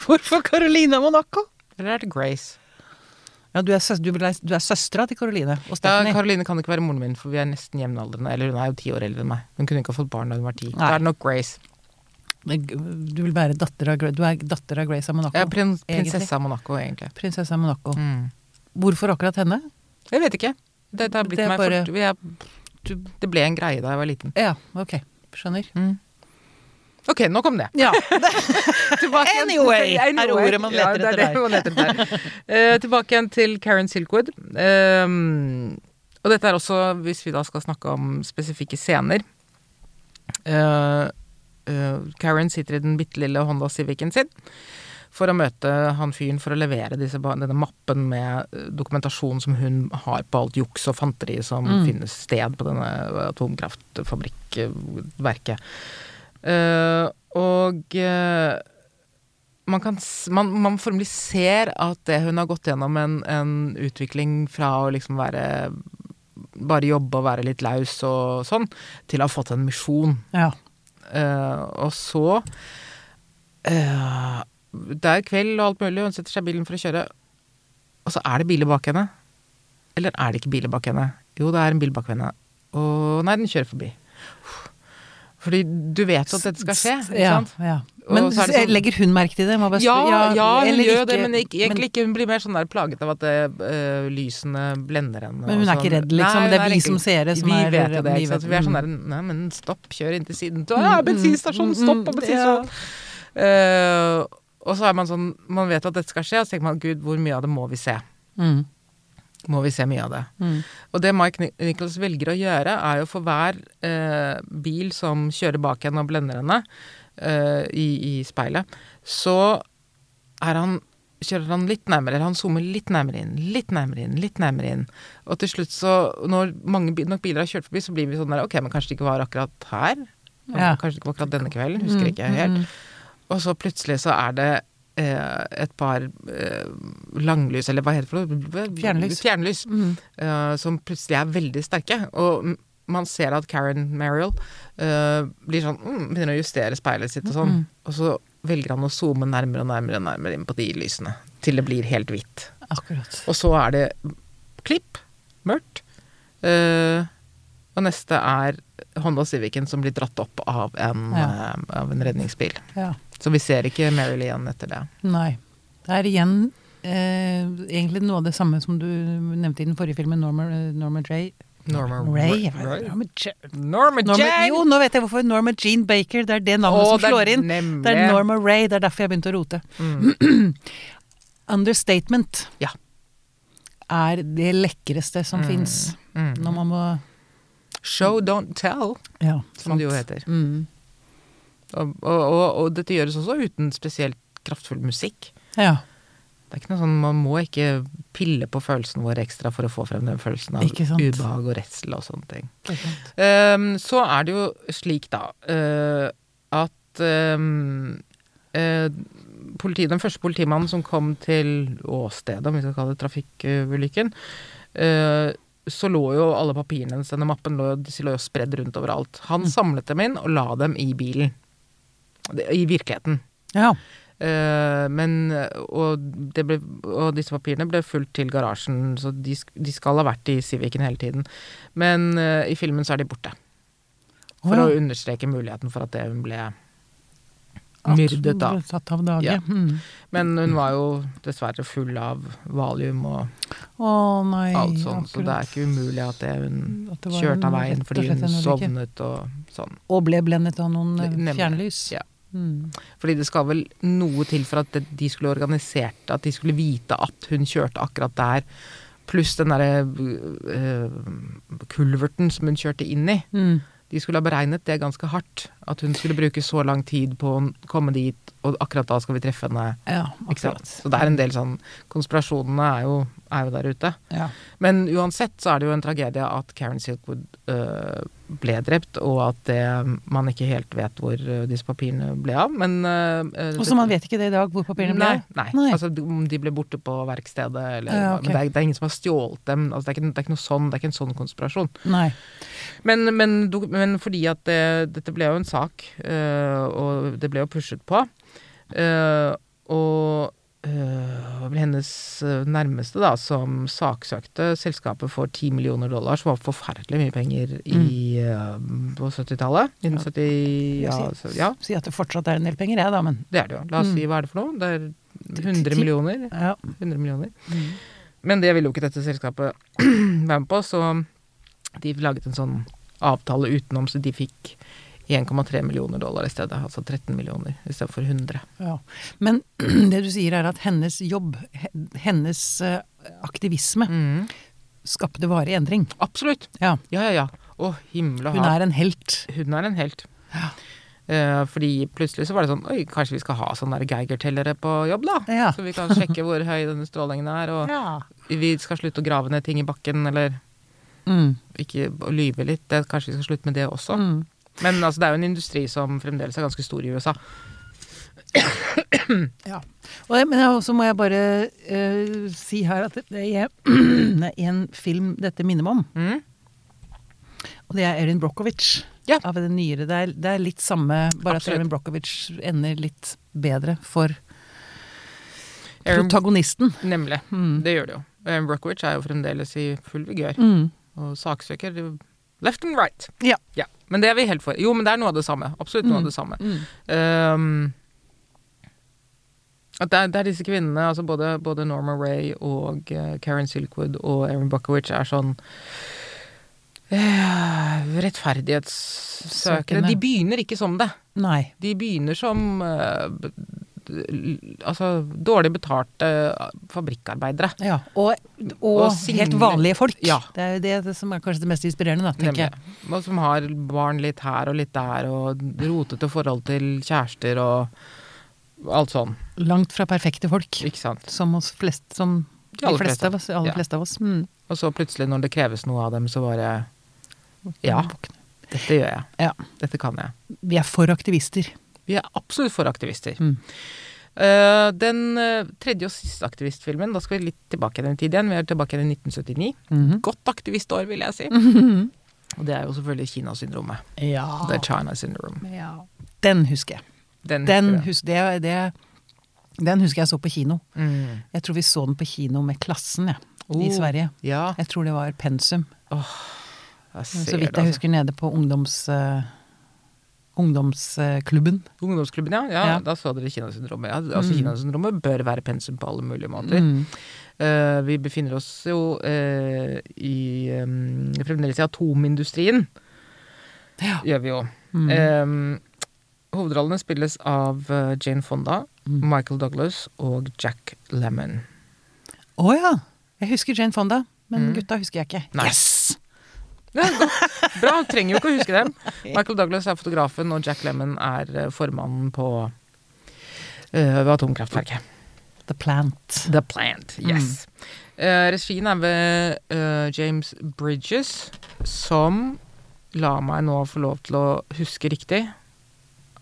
Hvorfor Carolina Monaco? Eller er det Grace? Ja, du er, søs du, er, du er søstera til Karoline og Stephanie. Ja, Karoline kan ikke være moren min, for vi er nesten jevnaldrende. Eller hun er jo ti år eldre enn meg. Hun kunne ikke ha fått barn da hun var ti. Nei. Da er det nok Grace. Du vil være datter av, du er datter av Grace av Monaco. Ja, er prin prinsesse av Monaco, egentlig. Prinsesse av Monaco. Mm. Hvorfor akkurat henne? Jeg vet ikke. Det, det har blitt Det er meg bare- fort jeg, Det ble en greie da jeg var liten. Ja, ok. Skjønner. Ok, nå kom det. Ja. Anyway, er ordet man leter ja, det er etter det der. Eh, tilbake igjen til Karen Silkwood. Um, og dette er også, hvis vi da skal snakke om spesifikke scener uh, Karen sitter i den bitte lille Honda Civicen sin for å møte han fyren for å levere disse, denne mappen med eh, dokumentasjon som hun har på alt juks og fanteri som Mm. finnes sted på denne atomkraftfabrikkverket. Eh, og uh, man kan man, man formelig ser at det hun har gått gjennom en, en utvikling fra å liksom være bare jobbe og være litt laus og sånn, til å ha fått en misjon. Ja. Uh, og så Det er kveld og alt mulig, og hun setter seg i bilen for å kjøre. Og så er det biler bak henne. Eller er det ikke biler bak henne? Jo, det er en bil bak henne. Og nei, den kjører forbi. Fordi du vet at dette skal skje, ikke Ja, sant? ja. Men så sånn- legger hun merke til det? Må bare Ja, ja, hun gjør gjør det, men ikke, egentlig ikke. Hun blir mer sånn der plaget av at eh, lysene blender henne. Men hun er ikke sånn. redd, liksom? Nei, Det er vi ikke- som seere som vi er- vet det, vi vet- Vi er sånn mm. der Nei, men stopp, kjør inn til siden. Ja, bensinstasjon, stopp på mm, bensinstasjon! Uh, og så er man sånn Man vet at dette skal skje, og så tenker man gud, hvor mye av det må vi se? Mm. Må vi se mye av det. Mm. Og det Mike Nichols velger å gjøre, er jo for hver eh, bil som kjører bak henne og blender henne eh, i, i speilet, så han kjører han litt nærmere, eller han zoomer litt nærmere inn, litt nærmere inn, litt nærmere inn. Og til slutt så, når mange nok biler har kjørt forbi, så blir vi sånn der, ok, men kanskje det ikke var akkurat her? Ja. Kanskje det ikke var akkurat denne kvelden? Husker ikke helt. Og så plutselig så er det et par eh, langlys, eller hva heter det for noe? Fjernlys. Fjernlys eh, som plutselig er veldig sterke. Og man ser at Karen Merrill eh, blir sånn, mm, begynner å justere speilet sitt og sånn. Og så velger han å zoome nærmere og nærmere og nærmere inn på de lysene. Til det blir helt hvitt. Akkurat. Og så er det klipp, mørkt. eh, og neste er Honda Civicen som blir dratt opp av en, Ja. eh, av en redningsbil. Ja. Så vi ser ikke Mary Lee igjen etter det. Nei. Det er igjen eh, egentlig noe av det samme som du nevnte i den forrige filmen, Norma, Norma Ray. Norma Ray? Ray? Norma, Ja- Norma Norma, jo, nå vet jeg hvorfor. Norma Jean Baker. Det er det navnet oh, som slår inn. nemlig. Det er Norma Ray. Det er derfor jeg begynte å rote. Mm. Understatement Ja. er det lekreste som fins. Mm. Når man må Show, don't tell, Ja, som det jo heter. Mm. Og, og, og, dette gjøres også uten spesielt kraftfull musikk. Ja. Det er ikke noe sånn, Man må ikke pille på følelsen vår ekstra for å få frem den følelsen av ubehag og redsel og sånne ting. Um. Så er det jo slik, da, uh, at um, uh, politi, Den første politimannen som kom til åstedet, om vi skal kalle det trafikkulykken, uh, så lå jo alle papirene hennes, denne mappen lå, disse lå jo spredd rundt overalt. Han samlet dem inn og la dem i bilen. I virkeligheten. Ja. Uh, men og, det ble, og disse papirene ble fulgt til garasjen, så de, de skal ha vært i Civicen hele tiden. Men uh, i filmen så er de borte. For Å, å understreke muligheten for at det hun ble myrdet, da. Ja. Mm. Men hun var jo dessverre full av valium og oh, nei, alt sånt så det er ikke umulig at det hun At det kjørte av veien fordi hun sovnet og sånn. Og ble blendet av noen eh, fjernlys. Ja. Mm. Fordi det skal vel noe til for at de skulle organisert At de skulle vite at hun kjørte akkurat der. Pluss den derre øh, kulverten som hun kjørte inn i. Mm. De skulle ha beregnet det ganske hardt. At hun skulle bruke så lang tid på å komme dit, og akkurat da skal vi treffe henne. Ja, akkurat. Så det er en del sånn Konspirasjonene er jo, er jo der ute. Ja. Men uansett så er det jo en tragedie at Karen Silkwood øh, ble drept, og at det, man ikke helt vet hvor øh, disse papirene ble av. Men øh, øh, Og så man vet ikke det i dag, hvor papirene ble av? nei. Nei. Altså om de ble borte på verkstedet eller Ja, okay. Men det er, det er ingen som har stjålet dem. Altså, det, er ikke, det er ikke noe sånn, det er ikke en sånn konspirasjon. Nei. Men, men, men fordi at det, dette ble jo en sak, øh, og det ble jo pushet på. Øh, og uh, vel hennes øh, nærmeste da, som saksøkte selskapet for 10 millioner dollar, som var forferdelig mye penger i, uh, på 70-tallet. ja, så, sier- ja, Si at det fortsatt er en del penger, jeg, da, men det er det jo. La oss Mm. si hva er det for noe? Det er 100 millioner. ja. 100 millioner. Mm. Men det ville jo ikke dette selskapet være med på, så de laget en sånn avtale utenom, så de fikk 1,3 millioner dollar i stedet. Altså 13 millioner i stedet for 100. Ja. Men det du sier er at hennes jobb, hennes eh, aktivisme, Mm. skapte varig endring. Absolutt. Ja. Ja, ja, ja. Å, himmel ha. Hun er en helt. Hun er en helt. Eh, fordi plutselig så var det sånn Oi, kanskje vi skal ha sånne Geiger-tellere på jobb, da? Ja. Så vi kan sjekke hvor høy denne strålingen er, og Ja. vi skal slutte å grave ned ting i bakken, eller Mm. ikke lyve litt. Det, kanskje vi skal slutte med det også. Mm. Men altså, det er jo en industri som fremdeles er ganske stor i USA. Ja. Og men så må jeg bare uh, si her at det, er det er en film dette minner meg om. Mm. Og det er Erin Brockovich. Ja. Av det nyere. Det er, det er litt samme, bare Absolutt. at Erin Brockovich ender litt bedre for Erin- protagonisten. Nemlig. Mm. Det gjør det jo. Erin Brockovich er jo fremdeles i full vigør. Mm. Og saksøker left and right. Ja. Men det er vi helt for. Jo, men det er noe av det samme. Absolutt noe Mm. av det samme. Mm. Um, at det er, det er disse kvinnene, altså både, både Norma Ray og eh, Karen Silkwood og Erin Brockovich, er sånn uh, rettferdighetssøkende. De begynner ikke som det. Nei. De begynner som l- altså, dårlig betalte fabrikkarbeidere. Ja, og, og, Og helt vanlige folk. Ja. Det er jo det, det som er kanskje det mest inspirerende, da, tenker Nemlig. jeg. Og som har barn litt her og litt der, og rotete forhold til kjærester og alt sånn. Langt fra perfekte folk. Ikke sant. Som oss flest, som De aller fleste av oss. Aller fleste av oss. Mm. Og så plutselig, når det kreves noe av dem, så bare Ja, dette gjør jeg. Ja. Dette kan jeg. Vi er for aktivister. Vi er absolutt for aktivister. Mm. Uh, den uh, tredje og siste aktivistfilmen, da skal vi litt tilbake i den tid igjen. Vi er tilbake i 1979. Mhm. Godt aktivistår, vil jeg si. Og det er jo selvfølgelig Kinasyndromet. Ja. The China Syndrome. ja. Den husker jeg. Den, Den, husker jeg. det, det, den husker jeg så på kino. Mm. Jeg tror vi så den på kino med klassen, ja. I Oh, Sverige. Ja, Jeg tror det var pensum. ser Så vidt det, jeg altså. husker nede på ungdoms... eh, ungdomsklubben. Ungdomsklubben, ja. ja. Ja. Da så dere Kinasyndromet. Ja, altså, Mm. Kinasyndromet bør være pensum på alle mulige måter. Mm. Uh, vi befinner oss jo uh, i um, fremdeles i atomindustrien. Ja. Gjør vi jo. Mm. Um, hovedrollene spilles av eh, Jane Fonda, Mm. Michael Douglas og Jack Lemmon. Å ja! Jeg husker Jane Fonda, men Mm. gutta husker jeg ikke. Nei. Yes! Ja. Bra, trenger jo ikke å huske dem. Michael Douglas er fotografen, og Jack Lemmon er eh, formannen på uh, atomkraftverket. The Plant. The Plant, yes. Eh, regien er ved uh, James Bridges, som la meg nå få lov til å huske riktig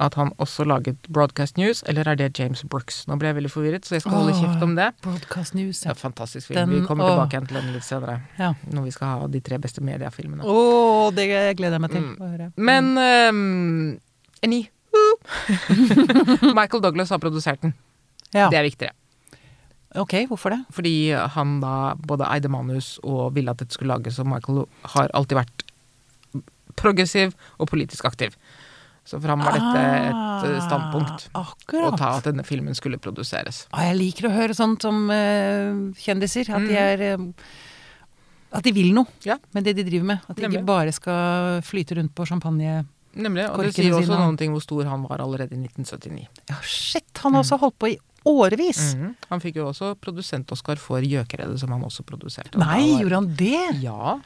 at han også laget Broadcast News, eller er det James Brooks? Nå ble jeg veldig forvirret, så jeg skal holde kjeft om det. Broadcast News. Ja. fantastisk film. Den- Vi kommer tilbake igjen til den litt senere, ja. når vi skal ha de tre beste mediafilmene. Å, det gleder jeg meg til Mm. å høre. Men um, anywho Michael Douglas har produsert den. ja. Det er viktigere. Ok, hvorfor det? Fordi han da både eide manus og ville at dette skulle lages, og Michael har alltid vært progressiv og politisk aktiv. Så for ham var dette et eh, standpunkt. Akkurat. Å ta at denne filmen skulle produseres. Ah, jeg liker å høre sånt om uh, kjendiser. At de Mm. er uh, At de vil noe Ja. med det de driver med. At de Nemlig. ikke bare skal flyte rundt på champagne. Nemlig, og det sier også noen ting hvor stor han var allerede i 1979. Ja, shit! Han har også holdt på i årevis. Mhm. Han fikk jo også produsent-Oscar for 'Gjøkeredet', som han også produserte. Og Nei, var- gjorde han det? Ja.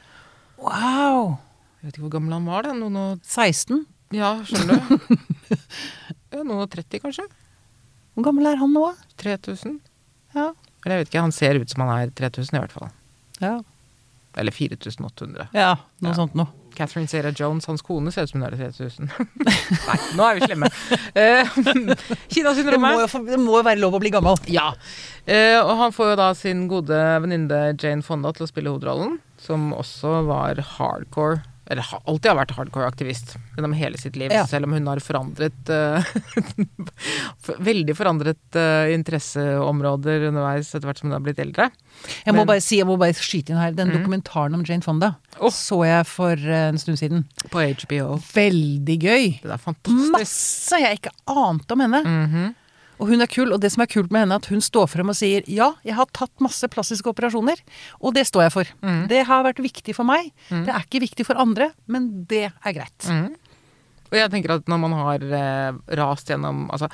Wow! Jeg vet ikke hvor gammel han var, da. Noen og 16? Ja, skjønner du. noen og 30, kanskje? Hvor gammel er han nå? 3000? Ja. Eller jeg vet ikke, han ser ut som han er 3000 i hvert fall. Ja, Eller 4800. ja noe Ja. sånt noe. Catherine Sarah Jones, hans kone, ser ut som hun er 3000. Nei, nå er vi slemme. Eh, Det Kinasyndromet. jo, det må jo være lov å bli gammel. Ja. Eh, og han får jo da sin gode venninne Jane Fonda til å spille hovedrollen, som også var hardcore eller alltid har vært hardcore aktivist gjennom hele sitt liv, Ja. selv om hun har forandret uh, Veldig forandret uh, interesseområder underveis etter hvert som hun har blitt eldre. Jeg må Men- bare si, jeg må bare skyte inn her. Den mm. dokumentaren om Jane Fonda oh. så jeg for eh, en stund siden. På HBO. Veldig gøy! Det er fantastisk. Masse jeg ikke ante om henne. Mhm. Og hun er kul, og det som er kult med henne, er at hun står frem og sier ja, jeg har tatt masse plastiske operasjoner, og det står jeg for. Mm. Det har vært viktig for meg. Det er ikke viktig for andre, men det er greit. Mm. Og jeg tenker at når man har eh, rast gjennom Altså,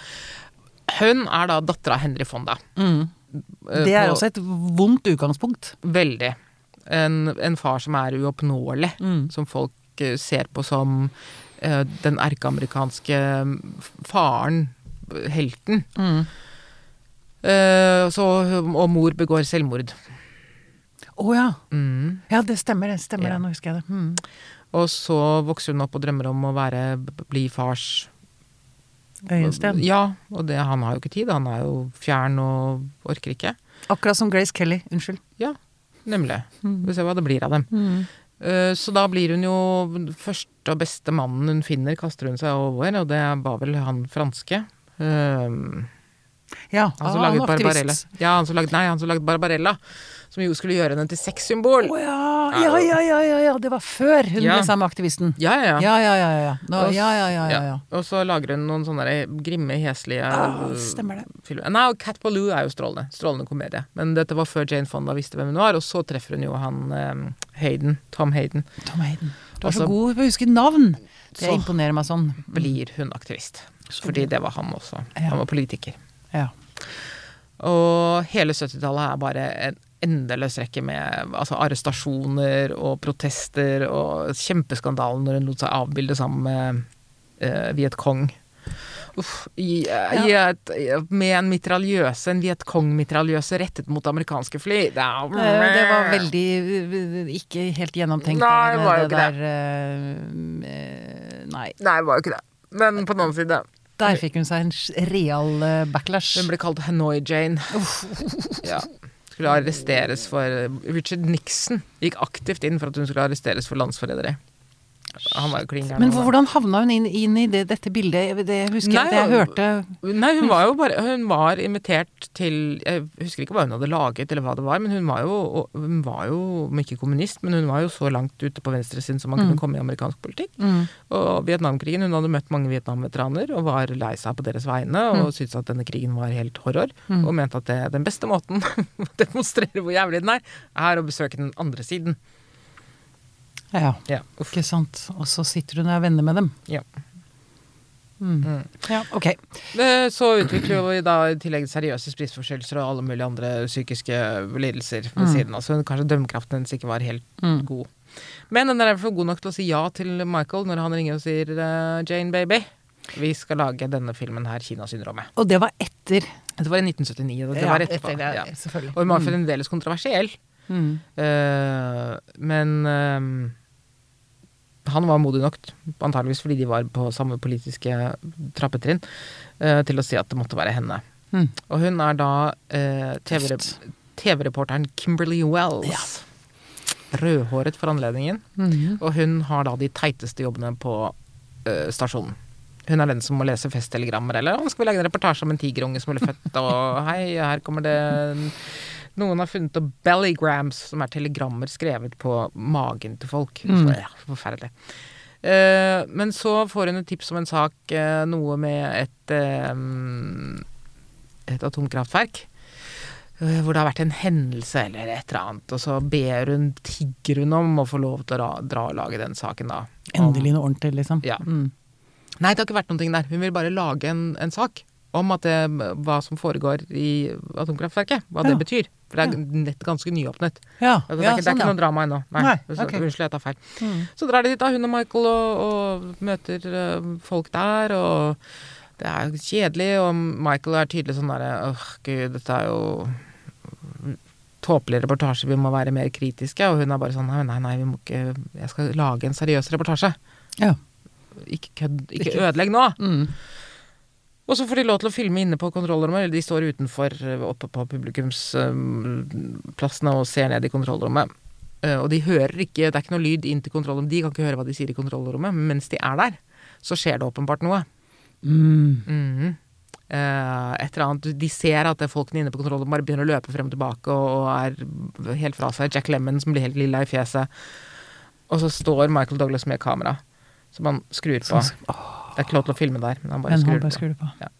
hun er da dattera av Henry Fonda. Mm. Eh, Det er på- også et vondt utgangspunkt. Veldig. En, en far som er uoppnåelig, Mm. som folk eh, ser på som eh, den erkeamerikanske faren, helten. Mm. Uh, så, og mor begår selvmord. Å ja. Mm. Ja, det stemmer, det stemmer Ja. det. Nå husker jeg det. Mm. Og så vokser hun opp og drømmer om å være, bli fars Øyensten. Ja, og det, han har jo ikke tid. Han er jo fjern og orker ikke. Akkurat som Grace Kelly. Unnskyld. Ja, nemlig. Mm. Vi får se hva det blir av dem. Eh, Så da blir hun jo første og beste mannen hun finner, kaster hun seg over, og det var vel han franske. Um, Ja, han som ah, laget. Barbarella. Ja, han som laget, nei, han som laget Barbarella. Som jo skulle gjøre henne til sexsymbol. Oh, ja. Ja, ja, ja, ja, ja. Det var før hun Ja. ble sammen med aktivisten. Ja, ja, ja. Ja, ja, ja. ja. Nå, Og ja, ja, ja, ja, ja. Og så lager hun noen sånne grimme, heslige Ah, stemmer det. filmer. Nei, Cat Ballou er jo strålende. Strålende komedie. Men dette var før Jane Fonda visste hvem hun var, og så treffer hun jo han um, Hayden. Tom Hayden. Tom Hayden. Du er Altså- så god på å huske navn! Det imponerer meg sånn. Blir hun aktivist. Fordi det var han også. Han var politiker. Ja. Og hele 70-tallet er bare en endeløs rekke med altså, arrestasjoner og protester og kjempeskandalen når hun lot seg avbilde sammen med uh, Viet Cong. Uff, i, i et, med en mitraljøse, en Viet Cong-mitraljøse rettet mot amerikanske fly. Det, er, Det var veldig ikke helt gjennomtenkt. Nei, det var jo det ikke der, eh, eh, Nei. Nei, det var jo ikke det. Men på den annen side Der fikk hun seg en real eh, backlash. Hun ble kalt Hanoi-Jane. ja. Skulle arresteres for Richard Nixon gikk aktivt inn for at hun skulle arresteres for landsforræderi. Han var jo klin gæren. Men hvordan havna hun inn, inn i det, dette bildet? Det husker Nei, jeg at jeg hørte Nei, hun var jo bare Hun var invitert til Jeg husker ikke hva hun hadde laget, eller hva det var, men hun var jo, hun var jo om ikke kommunist, men hun var jo så langt ute på venstresiden som man kunne komme i amerikansk politikk. mm, Og Vietnamkrigen, hun hadde møtt mange Vietnam-veteraner og var lei seg på deres vegne og syntes at denne krigen var helt horror. Og mente at det, den beste måten å demonstrere hvor jævlig den er, er å besøke den andre siden. Ja, Ja, ikke sant. Og så sitter hun og er venner med dem. Ja. Mm. Ja, ok. Eh, Så utvikler vi da i tillegg seriøse spiseforstyrrelser og alle mulige andre psykiske lidelser ved siden av. Så kanskje dømmekraften hennes ikke var helt Mm. god. Men den er fall god nok til å si ja til Michael når han ringer og sier uh, 'Jane, baby'. Vi skal lage denne filmen her, 'Kinasyndromet'. Og det var etter. Det var i 1979. Det Ja, var etterpå. etter ja. selvfølgelig. Og hun var fremdeles kontroversiell. Mm. Eh, men eh, han var modig nok, antageligvis fordi de var på samme politiske trappetrinn, eh, til å si at det måtte være henne. Mm. Og hun er da eh, TV-reporteren TV Kimberly Wells. Rødhåret for anledningen. Mhm. Og hun har da de teiteste jobbene på ø, stasjonen. Hun er den som må lese festtelegrammer, eller «Å, skal vi lage en reportasje om en tigerunge som ble født, og hei, her kommer det Noen har funnet opp bellygrams, som er telegrammer skrevet på magen til folk. Mm. Så, ja, forferdelig. Uh, men så får hun et tips om en sak, uh, noe med et uh, et atomkraftverk. Hvor det har vært en hendelse eller et eller annet, og så ber hun, tigger hun om å få lov til å dra, og lage den saken, da. Om- Endelig noe ordentlig, liksom. Ja. Mm. Nei, det har ikke vært noe der. Hun vil bare lage en, en sak om at det, hva som foregår i atomkraftverket. Hva Ja. det betyr. For det er nett ganske nyåpnet. Ja, Altså, det, er ja, ikke, det er sånn, ikke noe drama ennå. Nei. Nei, okay. ok. Unnskyld, jeg tar feil. Mm. Så drar de dit, da, hun og Michael, og, og møter uh, folk der, og det er kjedelig, og Michael er tydelig sånn derre Åh, gud, dette er jo tåpelig reportasje, vi må være mer kritiske. Og hun er bare sånn nei, nei, nei, vi må ikke Jeg skal lage en seriøs reportasje. Ja. Ikke kødd, ikke Ikke- ødelegg nå. Mm. Og så får de lov til å filme inne på kontrollrommet, eller de står utenfor eh, oppe på publikumsplassene og ser ned i kontrollrommet. Eh, Og de hører ikke, det er ikke noe lyd inn til kontrollrommet, de kan ikke høre hva de sier i kontrollrommet, men mens de er der, så skjer det åpenbart noe. Mm. Mm. Eh, et eller annet, De ser at folkene inne på kontrollrommet bare begynner å løpe frem og tilbake og er helt fra seg. Jack Lemmon som blir helt lilla i fjeset. Og så står Michael Douglas med kamera, som han skrur på. Sånn, Det er ikke lov til å filme der, men han bare Men skrur han bare på. skrur på.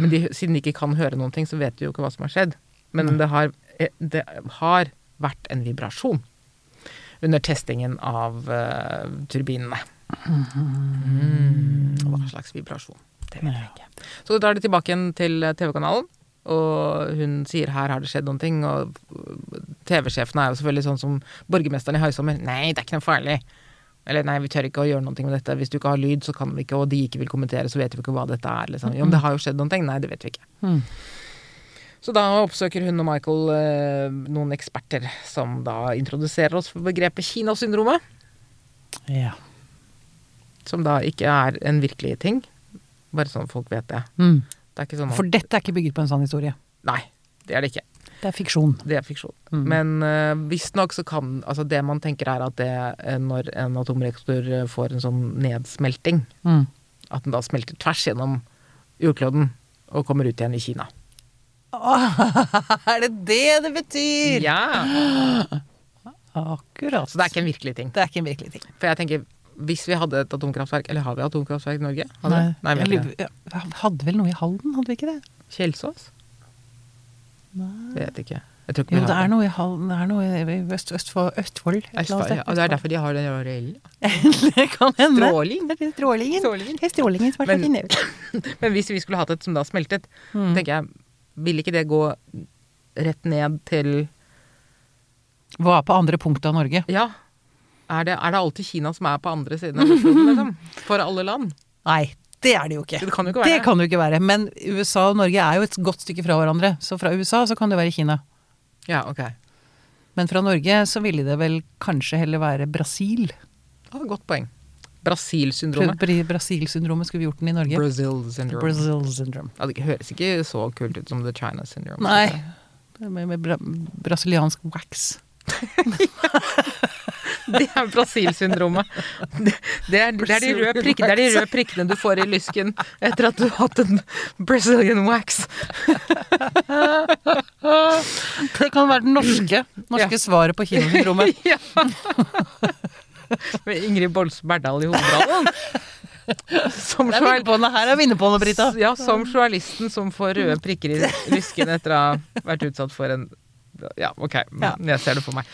Men de, siden de ikke kan høre noen ting, så vet de jo ikke hva som har skjedd. Men det har, eh, det har vært en vibrasjon under testingen av uh, turbinene. Mm, hva slags vibrasjon? Det vet jeg ikke. Så drar det tilbake igjen til eh, TV-kanalen, og hun sier her har det skjedd noen ting, og TV-sjefen er jo selvfølgelig sånn som borgermesteren i Høysommer. Nei, det er ikke noe farlig. Eller nei, vi tør ikke å gjøre noe med dette. Hvis du ikke har lyd, så kan vi ikke, og de ikke vil kommentere, så vet vi ikke hva dette er. Liksom. Jo, men det har jo skjedd noen ting. Nei, det vet vi ikke. Mm. Så da oppsøker hun og Michael eh, noen eksperter som da introduserer oss for begrepet Kinasyndromet. Ja. Som da ikke er en virkelig ting. Bare sånn folk vet det. Mm. Det sånn at For dette er ikke bygget på en sann historie. Nei, det er det ikke. Det er fiksjon. Det er fiksjon. Mm. Men uh, visstnok så kan Altså det man tenker er at det eh, når en atomreaktor eh, får en sånn nedsmelting, Mm. at den da smelter tvers gjennom jordkloden og kommer ut igjen i Kina. er det det det betyr? Ja! Akkurat. Så det er ikke en virkelig ting. Det er ikke en virkelig ting. For jeg tenker, hvis vi hadde et atomkraftverk Eller har vi atomkraftverk i Norge? Hadde. Nei, Nei, vi hadde vel noe i Halden, hadde vi ikke det? Kjelsås? Vet ikke. Ikke Jo, det er noe i Halden, det er noe i Øst, Østfold, Østfold Østfold, ja. Og det er derfor de har den reelle det kan hende. Stråling. Det er Strålingen. Strålingen. Det er strålingen som er Men-. Men hvis vi skulle hatt et som da smeltet, Mm. tenker jeg vil ikke det gå rett ned til Hva er på andre punktet av Norge? Ja. Er det, er det alltid Kina som er på andre siden av kloden, liksom? For alle land? Nei, det er det jo ikke. Det kan jo ikke være Det kan det jo ikke være. Men USA og Norge er jo et godt stykke fra hverandre. Så fra USA så kan det være Kina. Ja, ok. Men fra Norge så ville det vel kanskje heller være Brasil. Ja, godt poeng. Brasil-syndromet. Brasil-syndromet skulle vi gjort den i Norge. Brazil syndrome. Brazil syndrome. Ja, det høres ikke så kult ut som The China syndrome. Nei. Med, med bra, brasiliansk wax. Det er Brasil-syndromet. Det, det, er- det, er de røde prikk- det er de røde prikkene du får i lysken etter at du har hatt en Brazilian wax. Det kan være den norske, norske Ja. svaret på kinosyndromet. Ja. Med Ingrid Bolse Berdal i hovedrollen. Som Det er vinnerpående. Her er vinnerpående, Brita. Ja, som journalisten som får røde prikker i lysken etter å ha vært utsatt for en Ja, ok, jeg ser det for meg.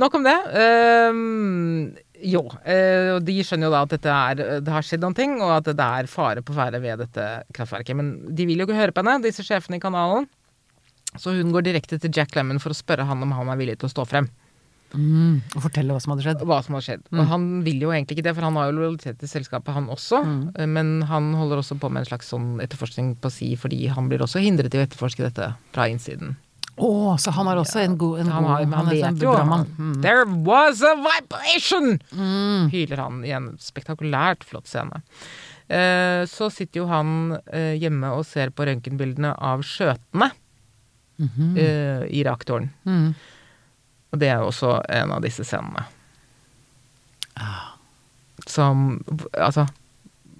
Nok om det. Ehm, jo, eh, og de skjønner jo da at dette er, det har skjedd noen ting, og at det er fare på ferde ved dette kraftverket. Men de vil jo ikke høre på henne, disse sjefene i kanalen. Så hun går direkte til Jack Lemmon for å spørre han om han er villig til å stå frem. Mm, og fortelle hva som hadde skjedd. Hva som hadde skjedd. Og han vil jo egentlig ikke det, for han har jo lojalitet til selskapet, han også. Mm. Men han holder også på med en slags sånn etterforskning på si, fordi han blir også hindret i å etterforske dette fra innsiden. Å, så han har også en god, en Han, god har, han, han er vet sånn jo. Mm. There was a vibration! Hyler han i en spektakulært flott scene. Eh, så sitter jo han eh, hjemme og ser på røntgenbildene av skjøtene eh, i reaktoren. Mm. Og det er jo også en av disse scenene. Ah. Som Altså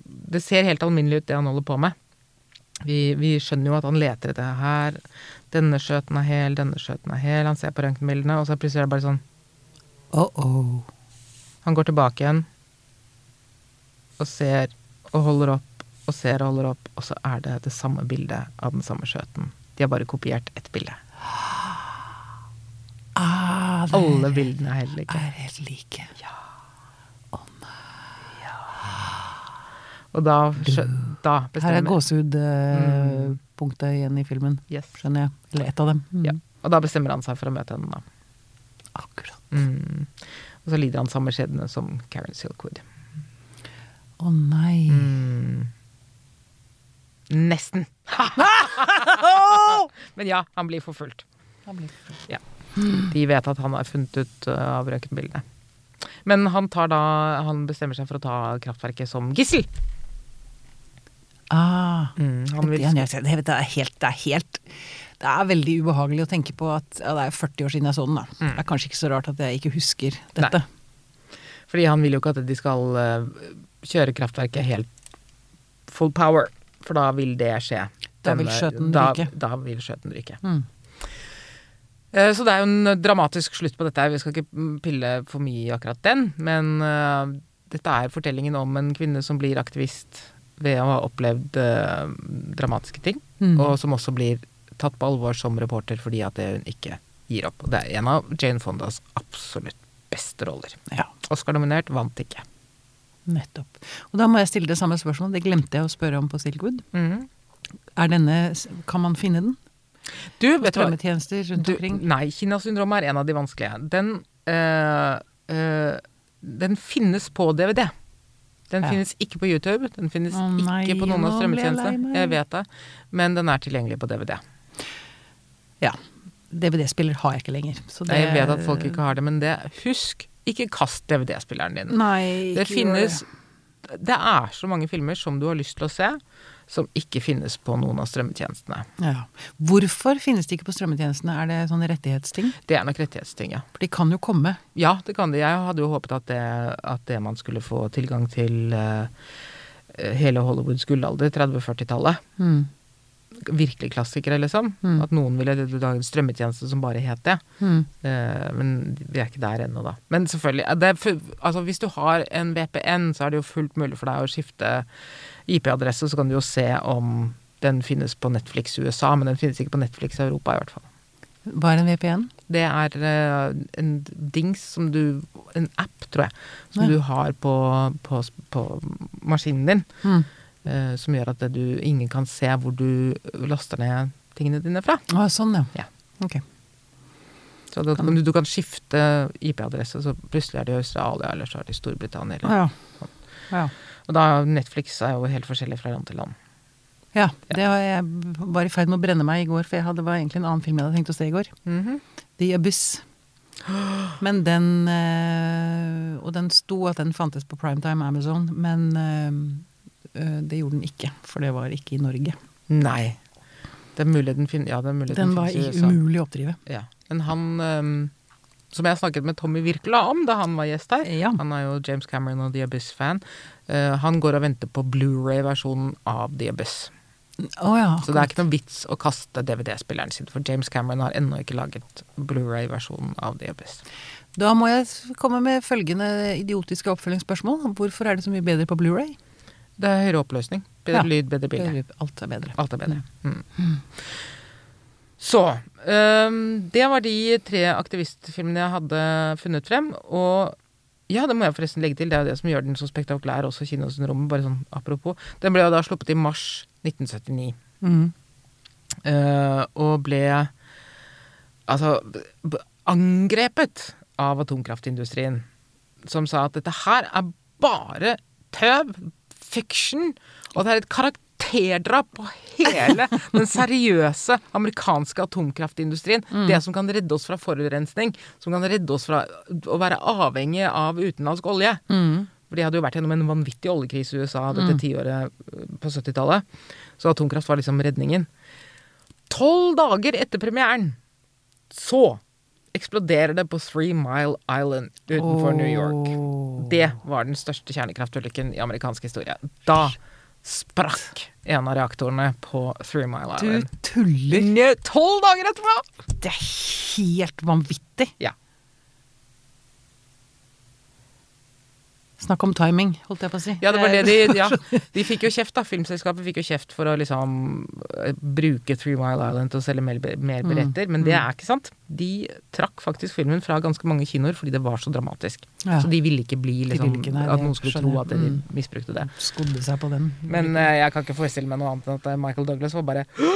Det ser helt alminnelig ut, det han holder på med. Vi, vi skjønner jo at han leter etter her. Denne skjøten er hel, denne skjøten er hel. Han ser på røntgenbildene, og så plutselig er det bare sånn Oh, oh. Han går tilbake igjen og ser og holder opp og ser og holder opp, og så er det det samme bildet av den samme skjøten. De har bare kopiert ett bilde. Ah, Alle bildene er helt like. er helt like. Og da, da bestemmer Her er gåsehudpunktet mm. igjen i filmen, yes. skjønner jeg. Eller ett av dem. Mm. Ja. Og da bestemmer han seg for å møte henne, da. Akkurat. Mm. Og så lider han samme skjebne som Karen Silkwood. Å nei. Mm. Nesten. Men ja, han blir forfulgt. Han blir- De vet at han har funnet ut uh, av røkenbildene Men han tar da Han bestemmer seg for å ta kraftverket som gissel. Ah. Mm, han vil, det, det, det, er helt, det er helt Det er veldig ubehagelig å tenke på at ja, det er 40 år siden jeg så den. Mm. Det er kanskje ikke så rart at jeg ikke husker dette. fordi han vil jo ikke at de skal uh, kjøre kraftverket helt full power. For da vil det skje. Da vil Denne- skjøten da, ryke. Da vil skjøten ryke. Mm. Eh, Så det er jo en dramatisk slutt på dette. Vi skal ikke mm, pille for mye i akkurat den, men eh, dette er fortellingen om en kvinne som blir aktivist ved å ha opplevd eh, dramatiske ting, Mm. og som også blir tatt på alvor som reporter fordi at det hun ikke gir opp. Og det er en av Jane Fondas absolutt beste roller. Ja, Oscar-nominert, vant ikke. nettopp. Og da må jeg stille det samme spørsmålet. Det glemte jeg å spørre om på Silkwood. Mm. Er denne, Kan man finne den? Du, vet du hva? Strømmetjenester rundt Du, omkring? nei, Kinasyndromet er en av de vanskelige. Den, øh, øh, den finnes på DVD. Den Ja. finnes ikke på YouTube. Den finnes Å nei, ikke på noen av jeg strømmetjenestene. Jeg vet det. Men den er tilgjengelig på DVD. Ja. DVD-spiller har jeg ikke lenger. Så det, Jeg vet at folk ikke har det, men det, husk, ikke kast DVD-spilleren din. Nei, Det finnes gjør Det er så mange filmer som du har lyst til å se, som ikke finnes på noen av strømmetjenestene. Ja. Hvorfor finnes de ikke på strømmetjenestene? Er det sånne rettighetsting? Det er nok rettighetsting, ja. For de kan jo komme. Ja, det kan det. Jeg hadde jo håpet at det, at det man skulle få tilgang til uh, hele Hollywoods gullalder, 30-40-tallet. Mm. Virkelig klassikere, liksom. Mm. At noen ville lage en strømmetjeneste som bare het det. Mm. Uh, men vi er ikke der ennå, da. Men selvfølgelig, det er, altså hvis du har en VPN, så er det jo fullt mulig for deg å skifte IP-adresse, så kan du jo se om den finnes på Netflix USA, men den finnes ikke på Netflix Europa, i hvert fall. Hva er en VPN? Det er uh, en dings som du En app, tror jeg, som Ja. du har på, på, på maskinen din. Mm. Uh, som gjør at du, ingen kan se hvor du laster ned tingene dine fra. Ah, sånn, ja. Ja. Ok. Så du, du, du kan skifte IP-adresse, så plutselig er det i Australia, eller så er det i Storbritannia. eller ah, ja. ja. Og da Netflix er jo helt forskjellig fra land til land. Ja, det var jeg var i ferd med å brenne meg i går, for jeg hadde, var egentlig en annen film jeg hadde tenkt å se i går. Mhm. The Abyss. Men den eh, Og den sto at den fantes på Primetime Amazon, men eh, eh, det gjorde den ikke, for det var ikke i Norge. Nei. Det er mulig den finnes ja, det er mulig Den var i i- USA. umulig å oppdrive. Ja. Men han ehm, Som jeg snakket med Tommy Virkela om da han var gjest her Ja. Han er jo James Cameron og The Abyss-fan. Uh, han går og venter på Blu-ray-versjonen av The Abyss. Oh, ja. Så det er ikke noen vits å kaste DVD-spilleren sin, for James Cameron har ennå ikke laget Blu-ray-versjonen av The Abyss. Da må jeg komme med følgende idiotiske oppfølgingsspørsmål. Hvorfor er det så mye bedre på Blu-ray? Det er høyere oppløsning. Bedre Ja. lyd, bedre bilde. Alt er bedre. Alt er bedre. Mm. Så um, Det var de tre aktivistfilmene jeg hadde funnet frem. Og ja, det må jeg forresten legge til. Det er jo det som gjør den så spektakulær, også Kinosyndromet. Bare sånn apropos. Den ble jo da sluppet i mars 1979. Mm. Uh, og ble altså angrepet av atomkraftindustrien. Som sa at dette her er bare tøv, fiction, og det er et karakterdrap på hele den seriøse amerikanske atomkraftindustrien. Det som kan redde oss fra forurensning, som kan redde oss fra å være avhengig av utenlandsk olje. Mm. For de hadde jo vært gjennom en vanvittig oljekrise i USA dette tiåret øh, på 70-tallet. Så atomkraft var liksom redningen. Tolv dager etter premieren så eksploderer det på Three Mile Island utenfor New York. Det var den største kjernekraftulykken i amerikansk historie. Da sprakk en av reaktorene på Three Mile Island. Du tuller! Tolv dager etterpå! Det er helt vanvittig. Ja. Snakk om timing, holdt jeg på å si. Ja, det var det de ja, De fikk jo kjeft, da. Filmselskapet fikk jo kjeft for å liksom eh, bruke Three Mile Island til å selge mer, mer Mm. men det er ikke sant. De trakk faktisk filmen fra ganske mange kinoer fordi det var så dramatisk. Ja. Så de ville ikke bli liksom ikke, nei, At noen skulle skjønner tro at de Mm. misbrukte det. Skodde seg på den. Men uh, jeg kan ikke forestille meg noe annet enn at eh, Michael Douglas var bare Hå!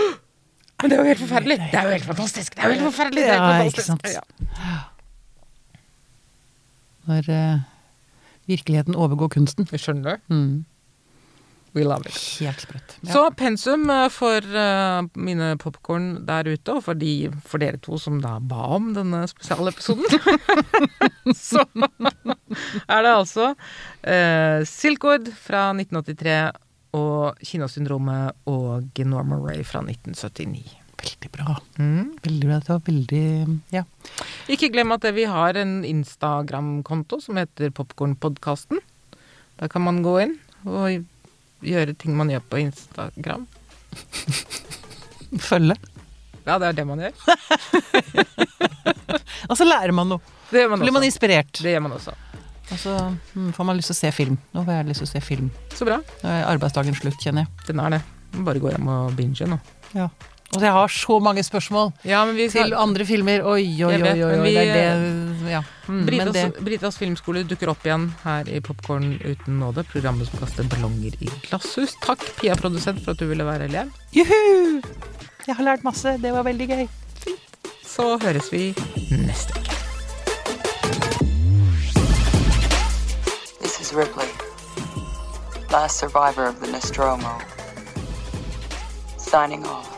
Men det er jo helt forferdelig! Det er jo helt fantastisk! Det er jo helt forferdelig! Det er Ja, helt ikke fantastisk! sant. Ja. Når eh, virkeligheten overgår kunsten. Skjønner det. Mm. We love it. Helt sprøtt. Ja. Så pensum eh, for uh, mine popkorn der ute, og for, de, for dere to som da ba om denne spesialepisoden, så er det altså uh, Silkwood fra 1983 og Kinosyndromet og Norma Ray fra 1979. Veldig bra. Mm. Veldig bra. Det var veldig Ja. Ikke glem at vi har en Instagram-konto som heter Popkornpodkasten. Da kan man gå inn og gjøre ting man gjør på Instagram. Følge. Ja, det er det man gjør. Og så lærer man noe. Det gjør man Blir man inspirert. Det gjør man også. Og så mm, får man lyst til å se film. Nå får jeg lyst til å se film. Så bra. Nå er arbeidsdagen slutt, kjenner jeg. Den er det. Bare gå hjem og binge nå. Ja. Og jeg har så mange spørsmål Ja, men vi til andre filmer. Oi, oi, oi, oi, oi. vi- Det er det Ja. Mm, Britas, det Britas filmskole dukker opp igjen her i Popkorn uten nåde. Programmet som kaster ballonger i glasshus. Takk, Pia produsent, for at du ville være elev. Juhu! Jeg har lært masse. Det var veldig gøy. Så høres vi neste uke. This is Ripley, last survivor of the Nostromo. Signing off.